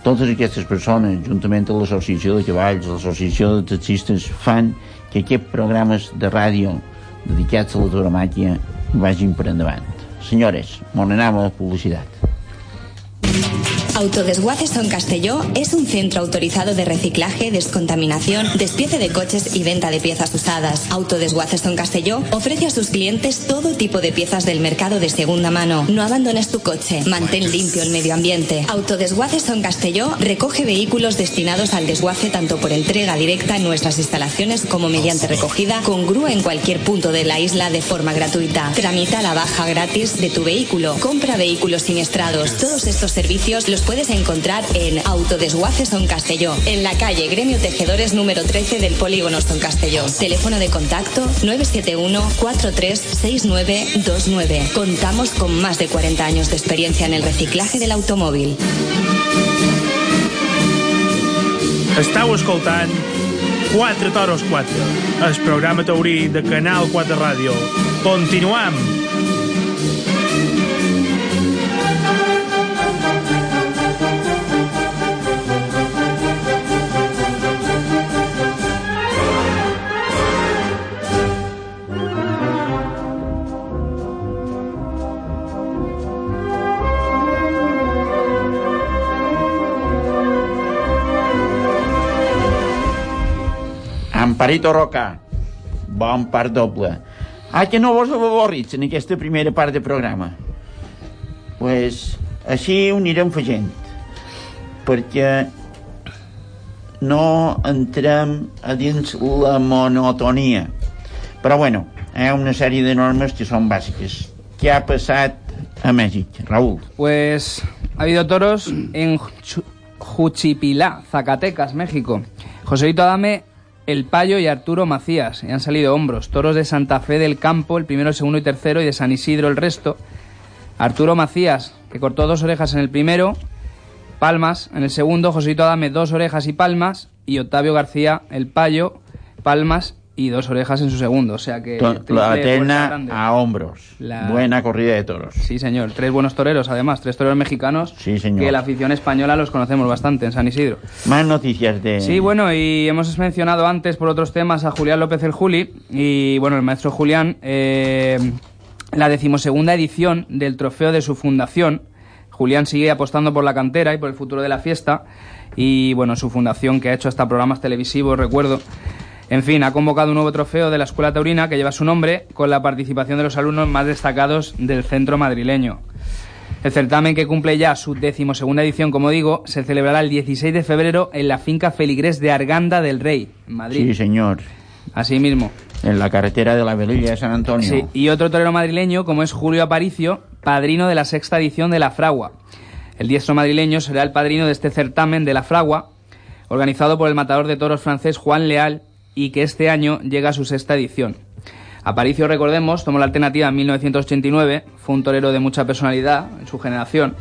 Totes aquestes persones, juntament amb l'Associació de Cavalls, l'Associació de Taxistes, fan que aquests programes de ràdio dedicats a la tauromàquia vagin per endavant. Senyores, m'on anem a la publicitat. Autodesguaces Son Castelló es un centro autorizado de reciclaje, descontaminación, despiece de coches y venta de piezas usadas. Autodesguaces Son Castelló ofrece a sus clientes todo tipo de piezas del mercado de segunda mano. No abandones tu coche, mantén limpio el medio ambiente. Autodesguaces Son Castelló recoge vehículos destinados al desguace tanto por entrega directa en nuestras instalaciones como mediante recogida con grúa en cualquier punto de la isla de forma gratuita. Tramita la baja gratis de tu vehículo. Compra vehículos siniestrados. Todos estos servicios los puedes encontrar en Autodesguaces Son Castelló, en la calle Gremio Tejedores número 13 del Polígono Son Castelló. Teléfono de contacto 971 436929. Contamos con más de 40 años de experiencia en el reciclaje del automóvil. Estau escoltant 4 toros 4, el programa taurí de Canal 4 Ràdio. Continuam! Amparito Roca, bon part doble. Ah, que no vos avorrits en aquesta primera part del programa? pues, així ho anirem fent, perquè no entrem a dins la monotonia. Però bueno, hi ha una sèrie de normes que són bàsiques. Què ha passat a Mèxic, Raúl? Pues ha habido toros en Ju- Juchipilá, Zacatecas, México. Joselito Adame, El Payo y Arturo Macías. Y han salido hombros. Toros de Santa Fe del Campo, el primero, el segundo y tercero, y de San Isidro el resto. Arturo Macías, que cortó dos orejas en el primero. Palmas en el segundo. Joselito Adame, dos orejas y palmas. Y Octavio García, El Payo, palmas y dos orejas en su segundo. O sea que... To- triple La fuerza terna grande. a hombros. La- Buena corrida de toros. Sí, señor. Tres buenos toreros, además. Tres toreros mexicanos. Sí, señor. Que la afición española los conocemos bastante en San Isidro. Más noticias de... Sí, bueno, y hemos mencionado antes por otros temas a Julián López el Juli. Y bueno, el maestro Julián, eh, la decimosegunda edición del trofeo de su fundación. Julián sigue apostando por la cantera y por el futuro de la fiesta. Y bueno, su fundación que ha hecho hasta programas televisivos, recuerdo. En fin, ha convocado un nuevo trofeo de la Escuela Taurina que lleva su nombre con la participación de los alumnos más destacados del centro madrileño. El certamen, que cumple ya su decimosegunda edición, como digo, se celebrará el 16 de febrero en la finca Feligrés de Arganda del Rey, en Madrid. Sí, señor. Así mismo. En la carretera de la Velilla de San Antonio. Sí, y otro torero madrileño, como es Julio Aparicio, padrino de la sexta edición de la Fragua. El diestro madrileño será el padrino de este certamen de la Fragua, organizado por el matador de toros francés Juan Leal, y que este año llega a su sexta edición. Aparicio, recordemos, tomó la alternativa en 1989, fue un torero de mucha personalidad en su generación,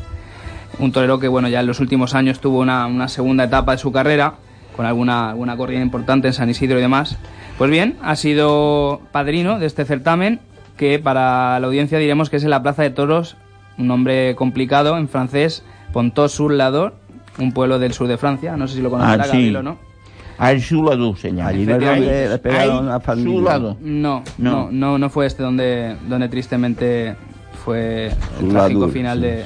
un torero que bueno ya en los últimos años tuvo una, una segunda etapa de su carrera, con alguna, alguna corrida importante en San Isidro y demás. Pues bien, ha sido padrino de este certamen, que para la audiencia diremos que es en la Plaza de Toros, un nombre complicado en francés, Pontot-sur-Lador, un pueblo del sur de Francia, no sé si lo conocerá Ah, sí. Gabriel o no. Al Chuladú se llama. Allí no es donde le pegaron a familia. No, No. no, no, no fue este donde, donde tristemente fue el trágico final sí, de...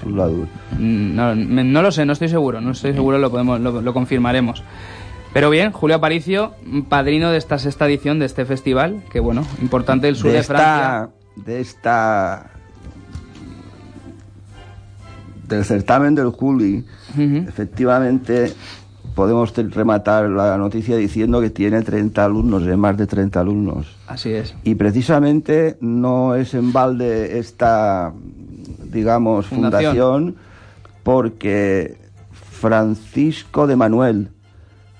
Mm, No, me- no lo sé, no estoy seguro, no estoy seguro, lo podemos, lo, lo confirmaremos. Pero bien, Julio Aparicio, padrino de esta sexta edición de este festival, que bueno, importante del sur de, de Francia. esta, de esta del certamen del Juli, efectivamente podemos rematar la noticia diciendo que tiene 30 alumnos, de más de 30 alumnos. Así es. Y precisamente no es en balde esta, digamos, Fundación. fundación, porque Francisco de Manuel,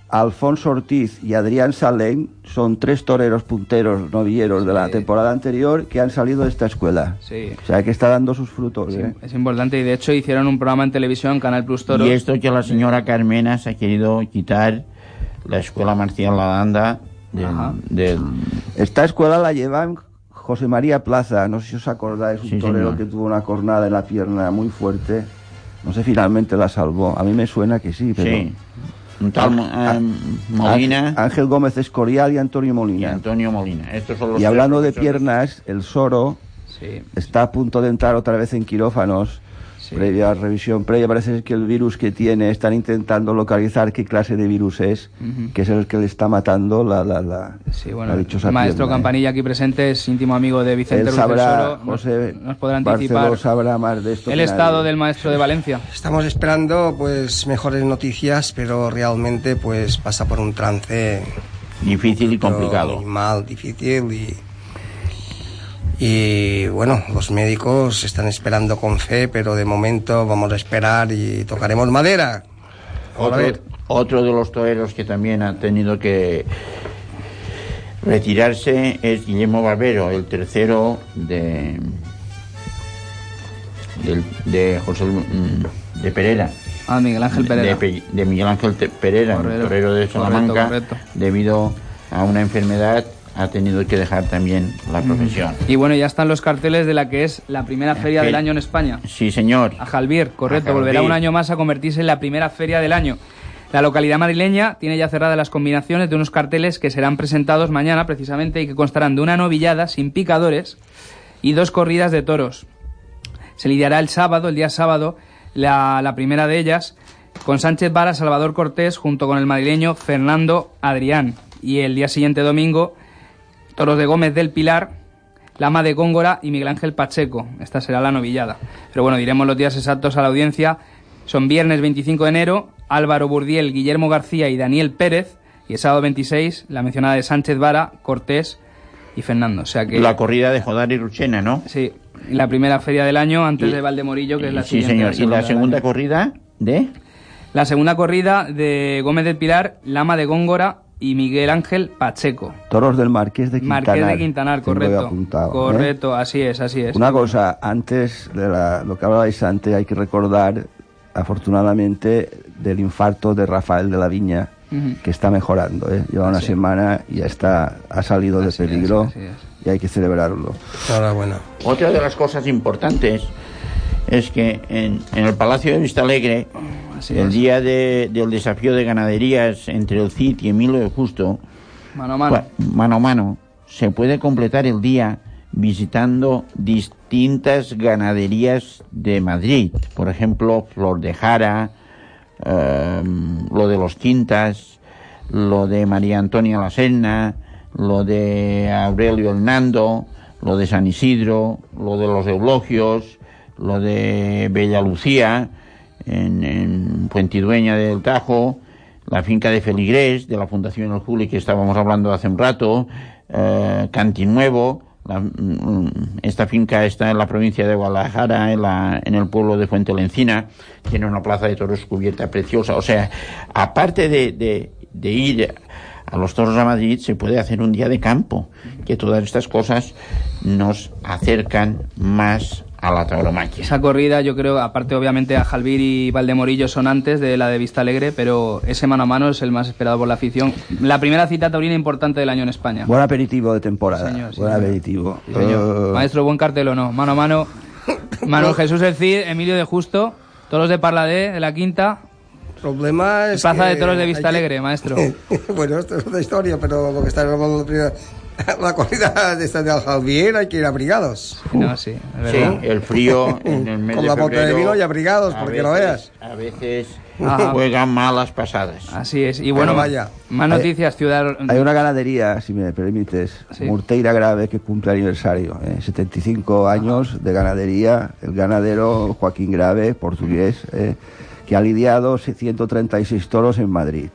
Alfonso Ortiz y Adrián Salén son tres toreros punteros novilleros de la temporada anterior que han salido de esta escuela. Sí. O sea que está dando sus frutos. Sí, ¿eh? es importante y de hecho hicieron un programa en televisión, Canal Plus Toros. Y esto que la señora Carmena se ha querido quitar la escuela marcial La Danda del, del- Esta escuela la llevan José María Plaza, no sé si os acordáis, un Sí, torero señor. que tuvo una cornada en la pierna muy fuerte. No sé, finalmente la salvó. A mí me suena que sí, pero... Un tal Ah, eh, Molina. Ángel- Gómez Escorial y Antonio Molina. y Antonio Molina. Estos son los Y hablando de piernas, el Soro Sí. está a punto de entrar otra vez en quirófanos previa revisión previa, parece que el virus que tiene, están intentando localizar qué clase de virus es, Ujú. que es el que le está matando la, la, la, Sí, bueno, la dichosa el maestro pierna, ¿eh? Campanilla aquí presente es íntimo amigo de Vicente Él sabrá, Soro. Nos- José nos, podrá Barceló anticipar sabrá más de esto el estado nadie. del maestro de Valencia. Estamos esperando pues mejores noticias, pero realmente pues pasa por un trance Difícil y complicado. muy mal, difícil y y bueno, los médicos están esperando con fe, pero de momento vamos a esperar y tocaremos madera. Otro, otro de los toreros que también ha tenido que retirarse es Guillermo Barbero, el tercero de del- de José mm, de Pereira. Ah, Miguel Ángel Pereira. De, de Miguel Ángel Pereira, el torero de Correcto, Salamanca, correcto. debido a una enfermedad ha tenido que dejar también la profesión. Y bueno, ya están los carteles de la que es la primera feria Fe- del año en España. Sí, señor. A Jalvier, correcto, A volverá un año más a convertirse en la primera feria del año. La localidad madrileña tiene ya cerradas las combinaciones de unos carteles que serán presentados mañana precisamente y que constarán de una novillada sin picadores y dos corridas de toros. Se lidiará el sábado, el día sábado, la, la primera de ellas, con Sánchez Vara, Salvador Cortés, junto con el madrileño Fernando Adrián. Y el día siguiente, domingo, toros de Gómez del Pilar, Lama de Góngora y Miguel Ángel Pacheco. Esta será la novillada. Pero bueno, diremos los días exactos a la audiencia. Son viernes 25 de enero, Álvaro Burdiel, Guillermo García y Daniel Pérez. Y el sábado 26, la mencionada de Sánchez Vara, Cortés y Fernando. O sea que... La corrida de Jodar y Ruchena, ¿no? Sí, la primera feria del año antes de Valdemorillo, que es la Sí, siguiente. señor. ¿Y la segunda corrida de? La segunda corrida de Gómez del Pilar, Lama de Góngora y Miguel Ángel Pacheco. Toros del Marqués de Quintanar. Marqués de Quintanar, correcto. ¿eh? correcto, así es, así es. Una cosa, antes de la- lo que hablabais antes, hay que recordar, afortunadamente, del infarto de Rafael de la Viña, que está mejorando. ¿eh? Lleva una Así semana y ya está, ha salido de peligro así es. y hay que celebrarlo. Enhorabuena. Otra de las cosas importantes es que en, en el Palacio de Vistalegre, Así el es. día de- del desafío de ganaderías entre el CIT y Emilio de Justo, Mano a mano. mano a mano, se puede completar el día visitando distintas ganaderías de Madrid. Por ejemplo, Flor de Jara, eh, lo de los Quintas, lo de María Antonia La Serna, lo de Aurelio Hernando, lo de San Isidro, lo de los Eulogios, lo de Bella Lucía, en, en Puentidueña del Tajo, la finca de Feligrés, de la Fundación El Juli, que estábamos hablando hace un rato, eh, Cantinuevo, la- mm, esta finca está en la provincia de Guadalajara, en, la- en el pueblo de Fuente Lencina, tiene una plaza de toros cubierta preciosa. O sea, aparte de, de- de ir a los toros a Madrid, se puede hacer un día de campo, que todas estas cosas nos acercan más a la tauromaquia. Esa corrida, yo creo, aparte obviamente a Jalvir y Valdemorillo son antes de la de Vista Alegre, pero ese mano a mano es el más esperado por la afición. La primera cita taurina importante del año en España. Buen aperitivo de temporada. Señor, sí, buen señor. aperitivo. Sí, señor. Maestro, buen cartel o no. Mano a mano. Manuel Jesús El Cid, Emilio de Justo, toros de Parladé, de la Quinta. problema es Plaza que de toros de Vista que- Alegre, maestro. bueno, esto es otra historia, pero lo que está hablando de primero, la corrida de esta de Aljalvier hay que ir abrigados. No, sí, es Sí, verdad. el frío en el mes Con de la bota de vino y abrigados, a porque lo veas. A veces Ajá. juegan malas pasadas. Así es. Y bueno, vaya. más noticias, Ciudad... Hay una ganadería, si me permites, Sí. Murteira Grave, que cumple aniversario. ¿eh? 75 años de ganadería. El ganadero Joaquín Grave, portugués, ¿eh? que ha lidiado 136 toros en Madrid.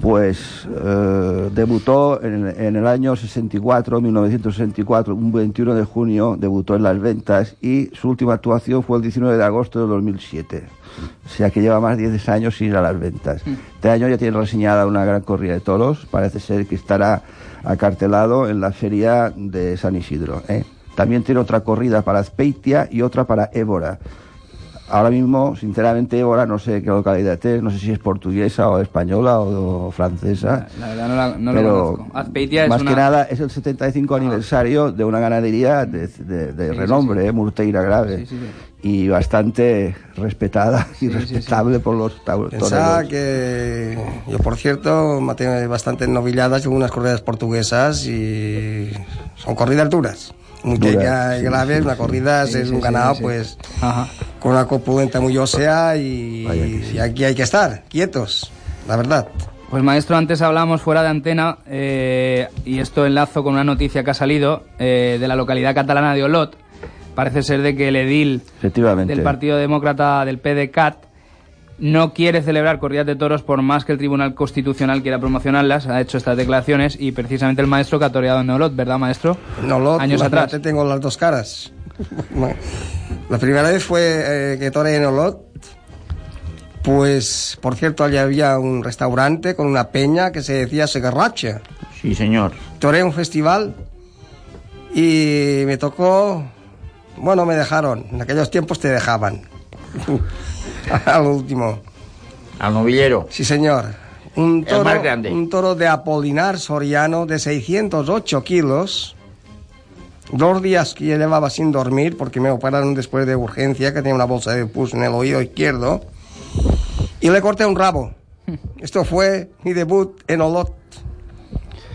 Pues eh, debutó en, el- en el año 64, 1964, un 21 de junio, debutó en las ventas y su última actuación fue el 19 de agosto de 2007. O sea que lleva más de 10 años sin ir a las ventas. Este año ya tiene reseñada una gran corrida de toros, parece ser que estará acartelado en la feria de San Isidro. ¿eh? También tiene otra corrida para Azpeitia y otra para Évora. Ahora mismo, sinceramente, Évora no sé qué localidad es, no sé si es portuguesa o española o, o francesa. La verdad no, la, no lo pero conozco. Azpeitia es más una... que nada es el 75 aniversario de una ganadería de, de- de Sí, renombre, sí, sí. eh, Murteira Grave, Sí, sí, sí. y bastante respetada y respetable por los toreros. que yo, por cierto, maté bastante novilladas en unas corridas portuguesas y son corridas duras. Mucha Duras, sí, grave, sí, una corrida Sí, es un sí, ganado, sí. pues, Ajá. con una corpulenta muy ósea y, y aquí hay que estar, quietos, la verdad. Pues maestro, antes hablamos fuera de antena, eh, y esto enlazo con una noticia que ha salido eh, de la localidad catalana de Olot. Parece ser de que el edil Efectivamente. del Partido Demócrata del PDCAT no quiere celebrar corridas de toros por más que el Tribunal Constitucional quiera promocionarlas. Ha hecho estas declaraciones y precisamente el maestro que ha toreado en Olot, ¿verdad, maestro? Olot, Años atrás. tengo las dos caras. la primera vez fue eh, que toreé en Olot. Pues, por cierto, allí había un restaurante con una peña que se decía Segarracha. Sí, señor. Toré un festival y me tocó... Bueno, me dejaron. En aquellos tiempos te dejaban. Al último. Al novillero. Sí, señor. Un El toro, más grande. un toro de Apolinar Soriano de 608 kilos. Dos días que llevaba sin dormir porque me operaron después de urgencia, que tenía una bolsa de pus en el oído izquierdo. Y le corté un rabo. Esto fue mi debut en Olot.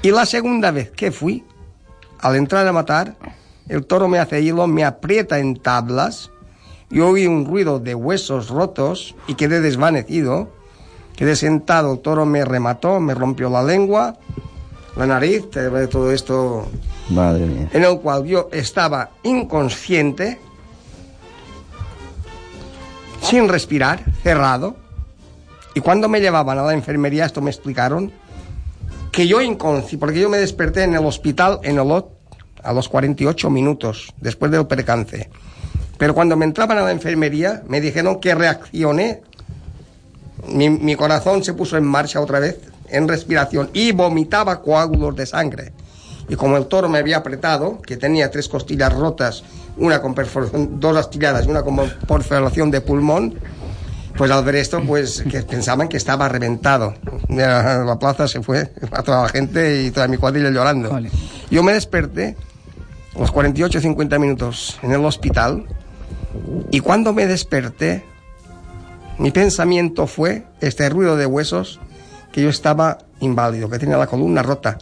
Y la segunda vez que fui, al entrar a matar, el toro me hace hilo, me aprieta en tablas, yo oí un ruido de huesos rotos y quedé desvanecido. Quedé sentado, el toro me remató, me rompió la lengua, la nariz, todo esto Madre mía. en el cual yo estaba inconsciente, sin respirar, cerrado. Y cuando me llevaban a la enfermería, esto me explicaron, que yo inconsciente, porque yo me desperté en el hospital en Olot a los 48 minutos después del percance. Pero cuando me entraban a la enfermería, me dijeron que reaccioné. Mi, mi corazón se puso en marcha otra vez, en respiración, y vomitaba coágulos de sangre. Y como el toro me había apretado, que tenía tres costillas rotas, una con perforación, dos astilladas y una con perforación de pulmón, pues al ver esto, pues que pensaban que estaba reventado. La, la plaza se fue a toda la gente y toda mi cuadrilla llorando. Yo me desperté a los 48 50 minutos en el hospital y cuando me desperté, mi pensamiento fue este ruido de huesos que yo estaba inválido, que tenía la columna rota.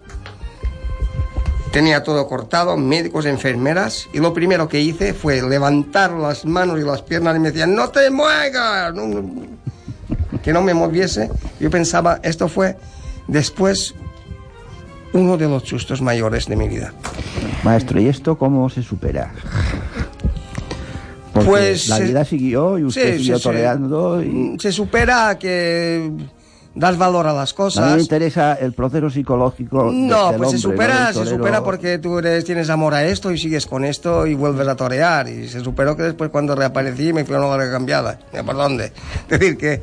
Tenía todo cortado, médicos, enfermeras, y lo primero que hice fue levantar las manos y las piernas y me decían, no te muevas, no, no", que no me moviese. Yo pensaba, esto fue después uno de los sustos mayores de mi vida. Maestro, ¿y esto cómo se supera? Porque Pues, la eh, vida siguió y usted sí, siguió sí, sí. toreando y... Se supera que das valor a las A mí me cosas. interesa el proceso psicológico No, del pues se supera, se supera porque tú eres, tienes amor a esto y sigues con esto y vuelves a torear. Y se superó que después cuando reaparecí me fui a una larga cambiada. ¿Por dónde? Es decir, que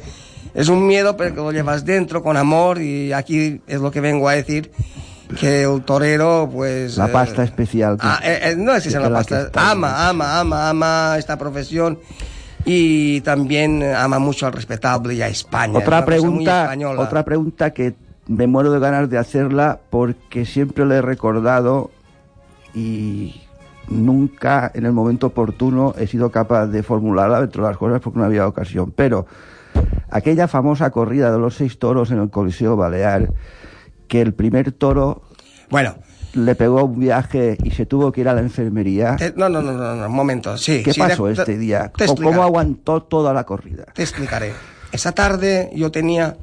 es un miedo, pero que lo llevas dentro con amor y aquí es lo que vengo a decir, que el torero, pues... La eh, pasta especial. que- Ah, eh, eh, no es que sea la pasta, ama, ama, ama, ama esta profesión y también ama mucho al respetable y a España. Es Otra pregunta, otra pregunta que me muero de ganas de hacerla porque siempre le he recordado y nunca en el momento oportuno he sido capaz de formularla entre las cosas porque no había ocasión. Pero aquella famosa corrida de los seis toros en el Coliseo Balear, que el primer toro bueno. le pegó un viaje y se tuvo que ir a la enfermería. Te- no, no, no, no, no, un momento, sí. ¿Qué sí, pasó te- este te- día? te ¿Cómo- explicaré. ¿Cómo aguantó toda la corrida? Te explicaré. Esa tarde yo tenía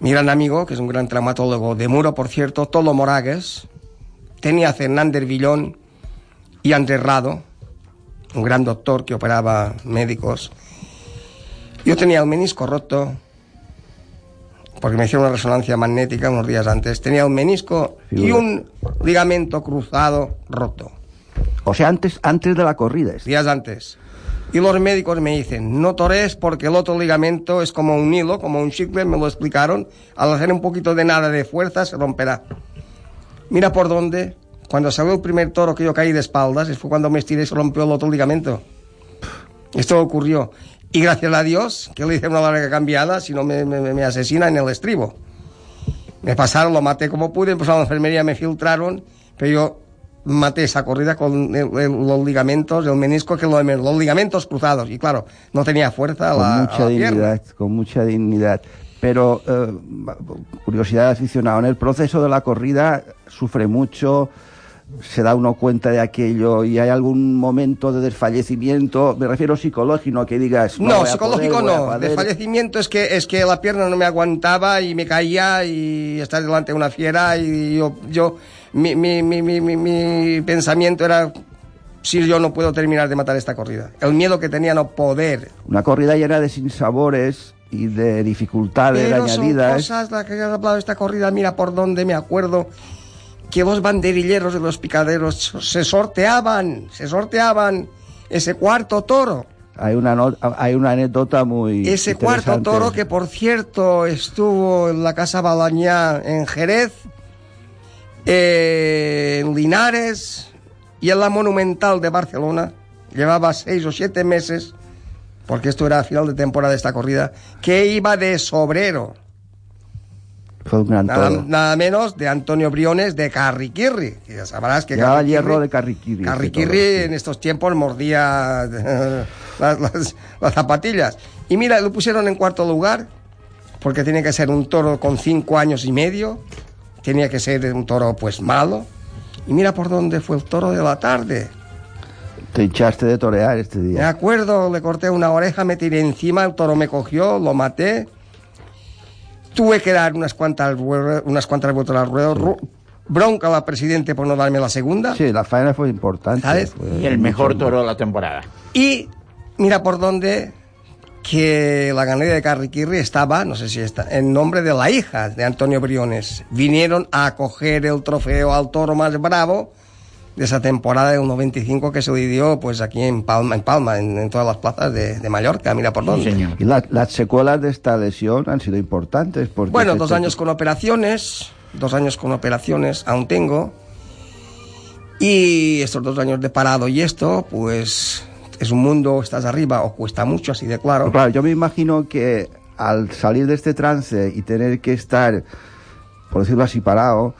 mi gran amigo, que es un gran traumatólogo de Muro, por cierto, Tolo Moragues, tenía a Fernández Villón y Andrés Rado, un gran doctor que operaba médicos. Yo tenía el menisco roto, porque me hicieron una resonancia magnética unos días antes. Tenía un menisco y un ligamento cruzado roto. O sea, antes, antes de la corrida. Días antes. Y los médicos me dicen, no torees porque el otro ligamento es como un hilo, como un chicle, me lo explicaron. Al hacer un poquito de nada de fuerza se romperá. Mira por dónde, cuando salió el primer toro que yo caí de espaldas, fue cuando me estiré y se rompió el otro ligamento. Esto ocurrió. Y gracias a Dios que le hice una larga cambiada, si no me, me, me asesina en el estribo. Me pasaron, lo maté como pude, empezaron a la enfermería, me filtraron, pero yo maté esa corrida con el- el- los ligamentos, el menisco, que lo, los ligamentos cruzados. Y claro, no tenía fuerza a con la, a mucha la pierna. dignidad, con mucha dignidad. Pero, eh, curiosidad de aficionado, en el proceso de la corrida sufre mucho, se da uno cuenta de aquello y hay algún momento de desfallecimiento, me refiero psicológico, no que digas... No, a psicológico poder, no. Desfallecimiento es que, es que la pierna no me aguantaba y me caía y estar delante de una fiera y yo... yo mi, mi, mi, mi, mi- mi pensamiento era si yo no puedo terminar de matar esta corrida. El miedo que tenía no poder. Una corrida llena de sinsabores y de dificultades Pero son añadidas. cosas las que has hablado de esta corrida, mira por dónde me acuerdo que los banderilleros de los picaderos se sorteaban, se sorteaban ese cuarto toro. Hay una, no- hay una anécdota muy Ese cuarto toro que por cierto estuvo en la Casa Balañá en Jerez, eh, en Linares y en la Monumental de Barcelona. Llevaba seis o siete meses, porque esto era a final de temporada de esta corrida, que iba de sobrero. Fue un gran Nada, toro. nada menos de Antonio Briones de Carriquirri. Que ya sabrás que Llevaba Carriquirri- hierro de Carriquirri toro, sí. en estos tiempos mordía las, las- las zapatillas. Y mira, lo pusieron en cuarto lugar, porque tiene que ser un toro con cinco años y medio, tenía que ser un toro pues malo. Y mira por dónde fue el toro de la tarde. Te hinchaste de torear este día. acuerdo, le corté una oreja, me tiré encima, el toro me cogió, lo maté. Tuve que dar unas cuantas, unas cuantas vueltas al ruedo. Ru- Bronca al presidente por no darme la segunda. Sí, la faena fue importante. ¿Sabes? fue Y el mejor toro de la temporada. Y mira por dónde que la ganadería de Carriquirri estaba, no sé si está, en nombre de la hija de Antonio Briones. Vinieron a coger el trofeo al toro más bravo de esa temporada del 95 que se dio pues aquí en Palma, en, Palma, en, en todas las plazas de, de Mallorca, mira por dónde. Y la- las secuelas de esta lesión han sido importantes. Porque Bueno, dos años con operaciones, dos años con operaciones, aún tengo. Y estos dos años de parado y esto, pues es un mundo, estás arriba o cuesta mucho, así de claro. Claro, yo me imagino que al salir de este trance y tener que estar, por decirlo así, parado,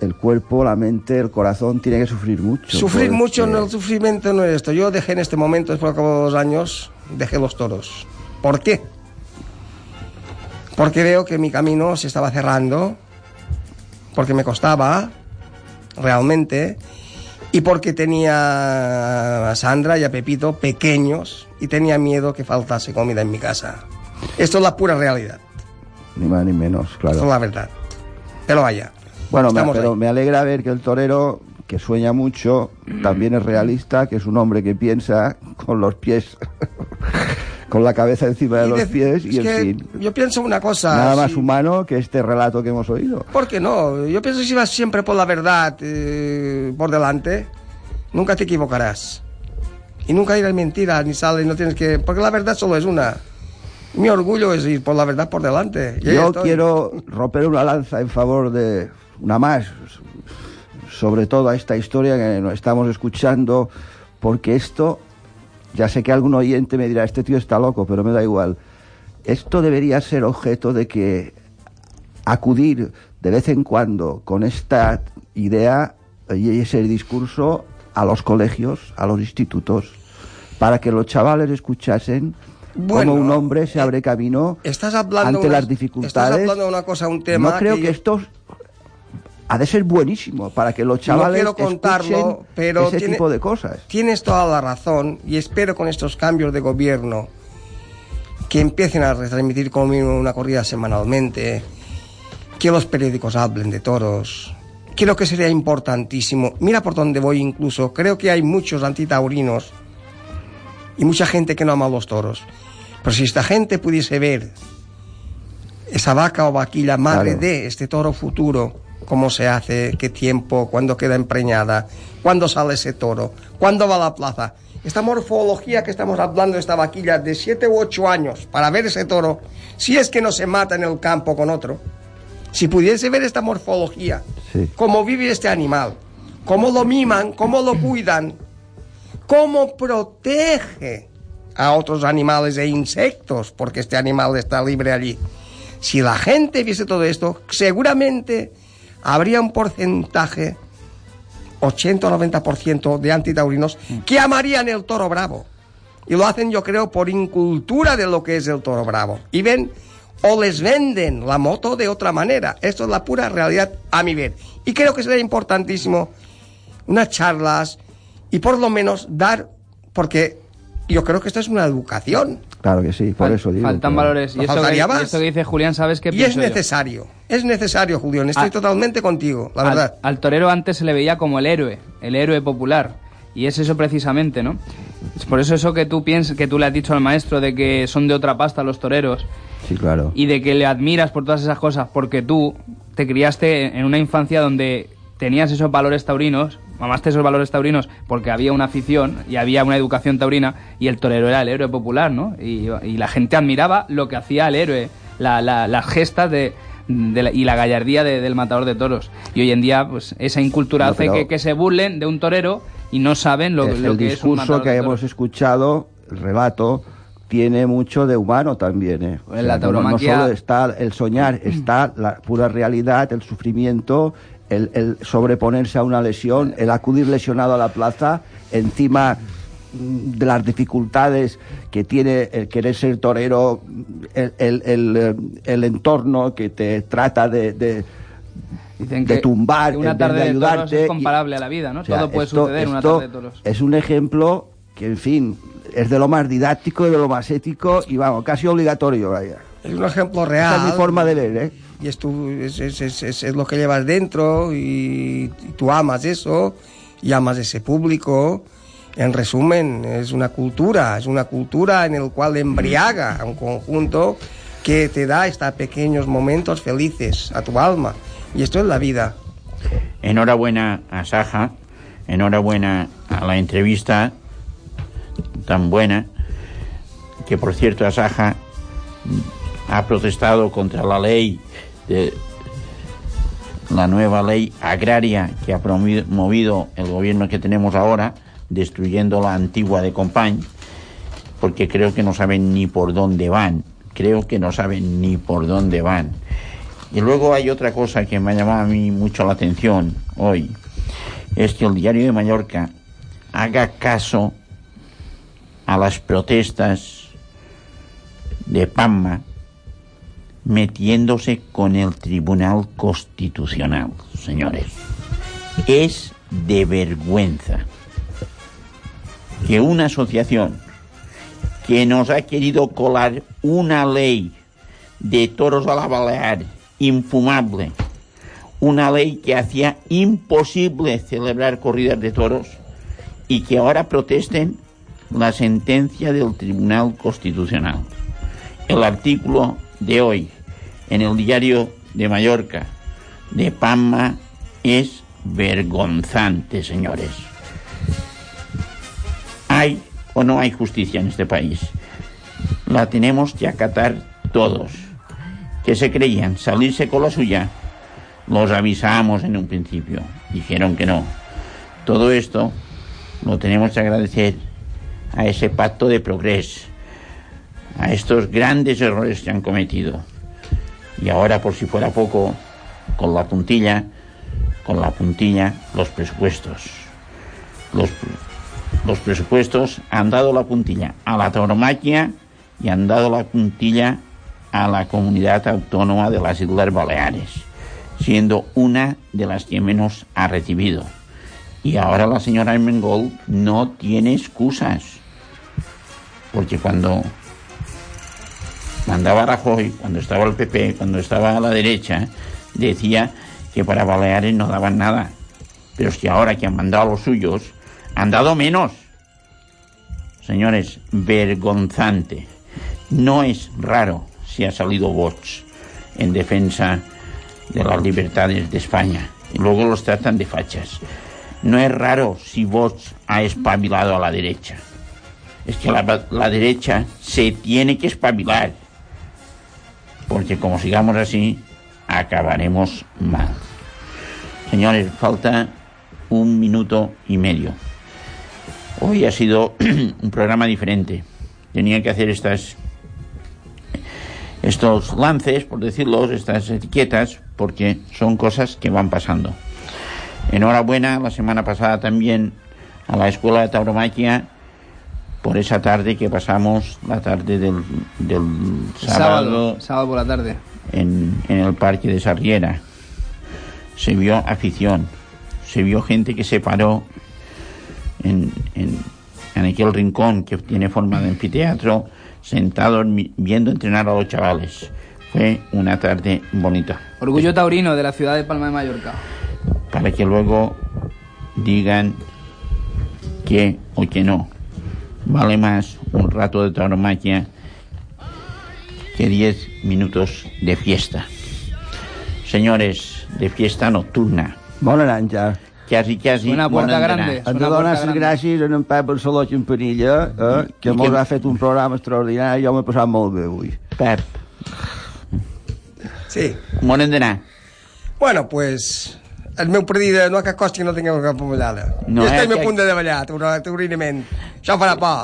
el cuerpo, la mente, el corazón tiene que sufrir mucho. Sufrir porque- mucho, no, el sufrimiento no es esto. Yo dejé en este momento, después de dos años, dejé los toros. ¿Por qué? Porque veo que mi camino se estaba cerrando, porque me costaba, realmente, y porque tenía a Sandra y a Pepito pequeños y tenía miedo que faltase comida en mi casa. Esto es la pura realidad, Ni más ni menos, esto claro. es la verdad. Pero vaya. Bueno, me, pero ahí. me alegra ver que el torero, que sueña mucho, también es realista, que es un hombre que piensa con los pies, con la cabeza encima de Y los pies y en fin. Yo pienso una cosa. Nada más humano que este relato que hemos oído. ¿Por qué no? Yo pienso que si vas siempre por la verdad eh, por delante, nunca te equivocarás. Y nunca dirás mentiras ni sales, no tienes que... Porque la verdad solo es una. Mi orgullo es ir por la verdad por delante. Y Yo quiero romper una lanza en favor de una más, sobre todo a esta historia que nos estamos escuchando, porque esto, ya sé que algún oyente me dirá, este tío está loco, pero me da igual. Esto debería ser objeto de que acudir de vez en cuando con esta idea y ese discurso a los colegios, a los institutos, para que los chavales escuchasen Bueno, cómo un hombre se abre camino Estás hablando ante las dificultades. Estás hablando de una cosa, un tema. no creo que, yo- esto ha de ser buenísimo para que los chavales no quiero contarlo, escuchen pero ese tiene- tipo de cosas. Tienes toda la razón y espero con estos cambios de gobierno que empiecen a retransmitir como mínimo una corrida semanalmente, que los periódicos hablen de toros. Creo que sería importantísimo. Mira por dónde voy incluso. Creo que hay muchos antitaurinos y mucha gente que no ama los toros. Pero si esta gente pudiese ver esa vaca o vaquilla madre Claro. de este toro futuro, cómo se hace, qué tiempo, cuándo queda empreñada, cuándo sale ese toro, cuándo va a la plaza. Esta morfología que estamos hablando de esta vaquilla de 7 u 8 años para ver ese toro, si es que no se mata en el campo con otro, si pudiese ver esta morfología, Sí. cómo vive este animal, cómo lo miman, cómo lo cuidan, cómo protege a otros animales e insectos, porque este animal está libre allí. Si la gente viese todo esto, seguramente habría un porcentaje, 80 o 90% de antitaurinos, que amarían el toro bravo. Y lo hacen, yo creo, por incultura de lo que es el toro bravo. Y ven, o les venden la moto de otra manera. Esto es la pura realidad a mi ver. Y creo que sería importantísimo unas charlas y por lo menos dar, porque yo creo que esta es una educación. Claro que sí, por eso digo. Faltan que- valores. Y eso, que, y más. esto que dice Julián, ¿sabes qué Y es pienso yo? necesario, es necesario, Julián, estoy Ah. totalmente contigo, la Al- verdad. Al, torero antes se le veía como el héroe, el héroe popular. Y es eso precisamente, ¿no? Es por eso eso que tú piensas, que tú le has dicho al maestro de que son de otra pasta los toreros Sí, claro. y de que le admiras por todas esas cosas porque tú te criaste en una infancia donde tenías esos valores taurinos, mamaste esos valores taurinos porque había una afición y había una educación taurina y el torero era el héroe popular, ¿no? Y, y la gente admiraba lo que hacía el héroe, la- la- las gestas de, de la- y la gallardía de- del matador de toros. Y hoy en día, pues esa incultura No, hace que, que se burlen de un torero y no saben lo, Es lo el que es un discurso que hemos escuchado, el relato, tiene mucho de humano también. ¿eh? O En la no- no, no tauromaquia- solo está el soñar, está la pura realidad, el sufrimiento, el, el sobreponerse a una lesión, el acudir lesionado a la plaza, encima de las dificultades que tiene el querer ser torero, el, el- el, eh, el entorno que te trata de, de, Dicen de que- tumbar, una tarde de de toros ayudarte. es y- comparable a la vida, ¿no? o sea, Todo puede esto- suceder en una tarde de toros. Es un ejemplo que, en fin, es de lo más didáctico y de lo más ético y, vamos, casi obligatorio, vaya. Es un ejemplo Esa real. es mi forma de ver, ¿eh? Y es, es, lo que llevas dentro y, tú amas eso y amas ese público. En resumen, es una cultura, es una cultura en el cual embriaga a un conjunto que te da estos pequeños momentos felices a tu alma. Y esto es la vida. Enhorabuena a Saja, enhorabuena a la entrevista tan buena, que por cierto Asaja ha protestado contra la ley de la nueva ley agraria que ha promovido el gobierno que tenemos ahora, destruyendo la antigua de Compañ, porque creo que no saben ni por dónde van, creo que no saben ni por dónde van. Y luego hay otra cosa que me ha llamado a mí mucho la atención hoy, es que el diario de Mallorca haga caso a las protestas de Pamma metiéndose con el Tribunal Constitucional, señores. Es de vergüenza que una asociación que nos ha querido colar una ley de toros a la balear infumable, una ley que hacía imposible celebrar corridas de toros y que ahora protesten la sentencia del Tribunal Constitucional. El artículo de hoy en el diario de Mallorca de Pamma es vergonzante, señores. ¿Hay o no hay justicia en este país? La tenemos que acatar todos. Que se creían salirse con la suya, los avisamos en un principio. Dijeron que no. Todo esto lo tenemos que agradecer a ese pacto de progreso, a estos grandes errores que han cometido. Y ahora, por si fuera poco, con la puntilla, con la puntilla, los presupuestos. Los, los presupuestos han dado la puntilla a la tauromaquia y han dado la puntilla a la comunidad autónoma de las Islas Baleares, siendo una de las que menos ha recibido. Y ahora la señora Armengol no tiene excusas, porque cuando mandaba Rajoy, cuando estaba el PP, cuando estaba a la derecha, decía que para Baleares no daban nada. Pero es que ahora que han mandado a los suyos, han dado menos. Señores, vergonzante. No es raro si ha salido Vox en defensa de las libertades de España y luego los tratan de fachas. No es raro si Vox ha espabilado a la derecha. Es que la, la derecha se tiene que espabilar porque como sigamos así, acabaremos mal. Señores, falta un minuto y medio. Hoy ha sido un programa diferente. Tenía que hacer estas estos lances, por decirlo, estas etiquetas, porque son cosas que van pasando. Enhorabuena, la semana pasada también a la Escuela de Tauromaquia por esa tarde que pasamos, la tarde del, del sábado, Sábado, sábado por la tarde. en, en el parque de Sarriera. Se vio afición, se vio gente que se paró en, en, en aquel rincón que tiene forma de anfiteatro, sentados mi- viendo entrenar a los chavales. Fue una tarde bonita. Orgullo taurino de la ciudad de Palma de Mallorca. para que luego digan que o que no. Vale más un rato de tauromaquia que 10 minutos de fiesta. Señores, de fiesta nocturna. Bona nit, ja. Quasi, quasi. Puerta endenar. grande. Hem de donar les gràcies a en Pep Barceló Campanilla, eh, que mos que- ha fet un programa extraordinari i jo m'he passat molt bé avui. Pep. Sí. Bon endenar. Bueno, pues... El meu predí de no ha cap costa que no tingueu cap pollada. No, No, I eh, que- a punt de davallar, taurinament. Això farà por.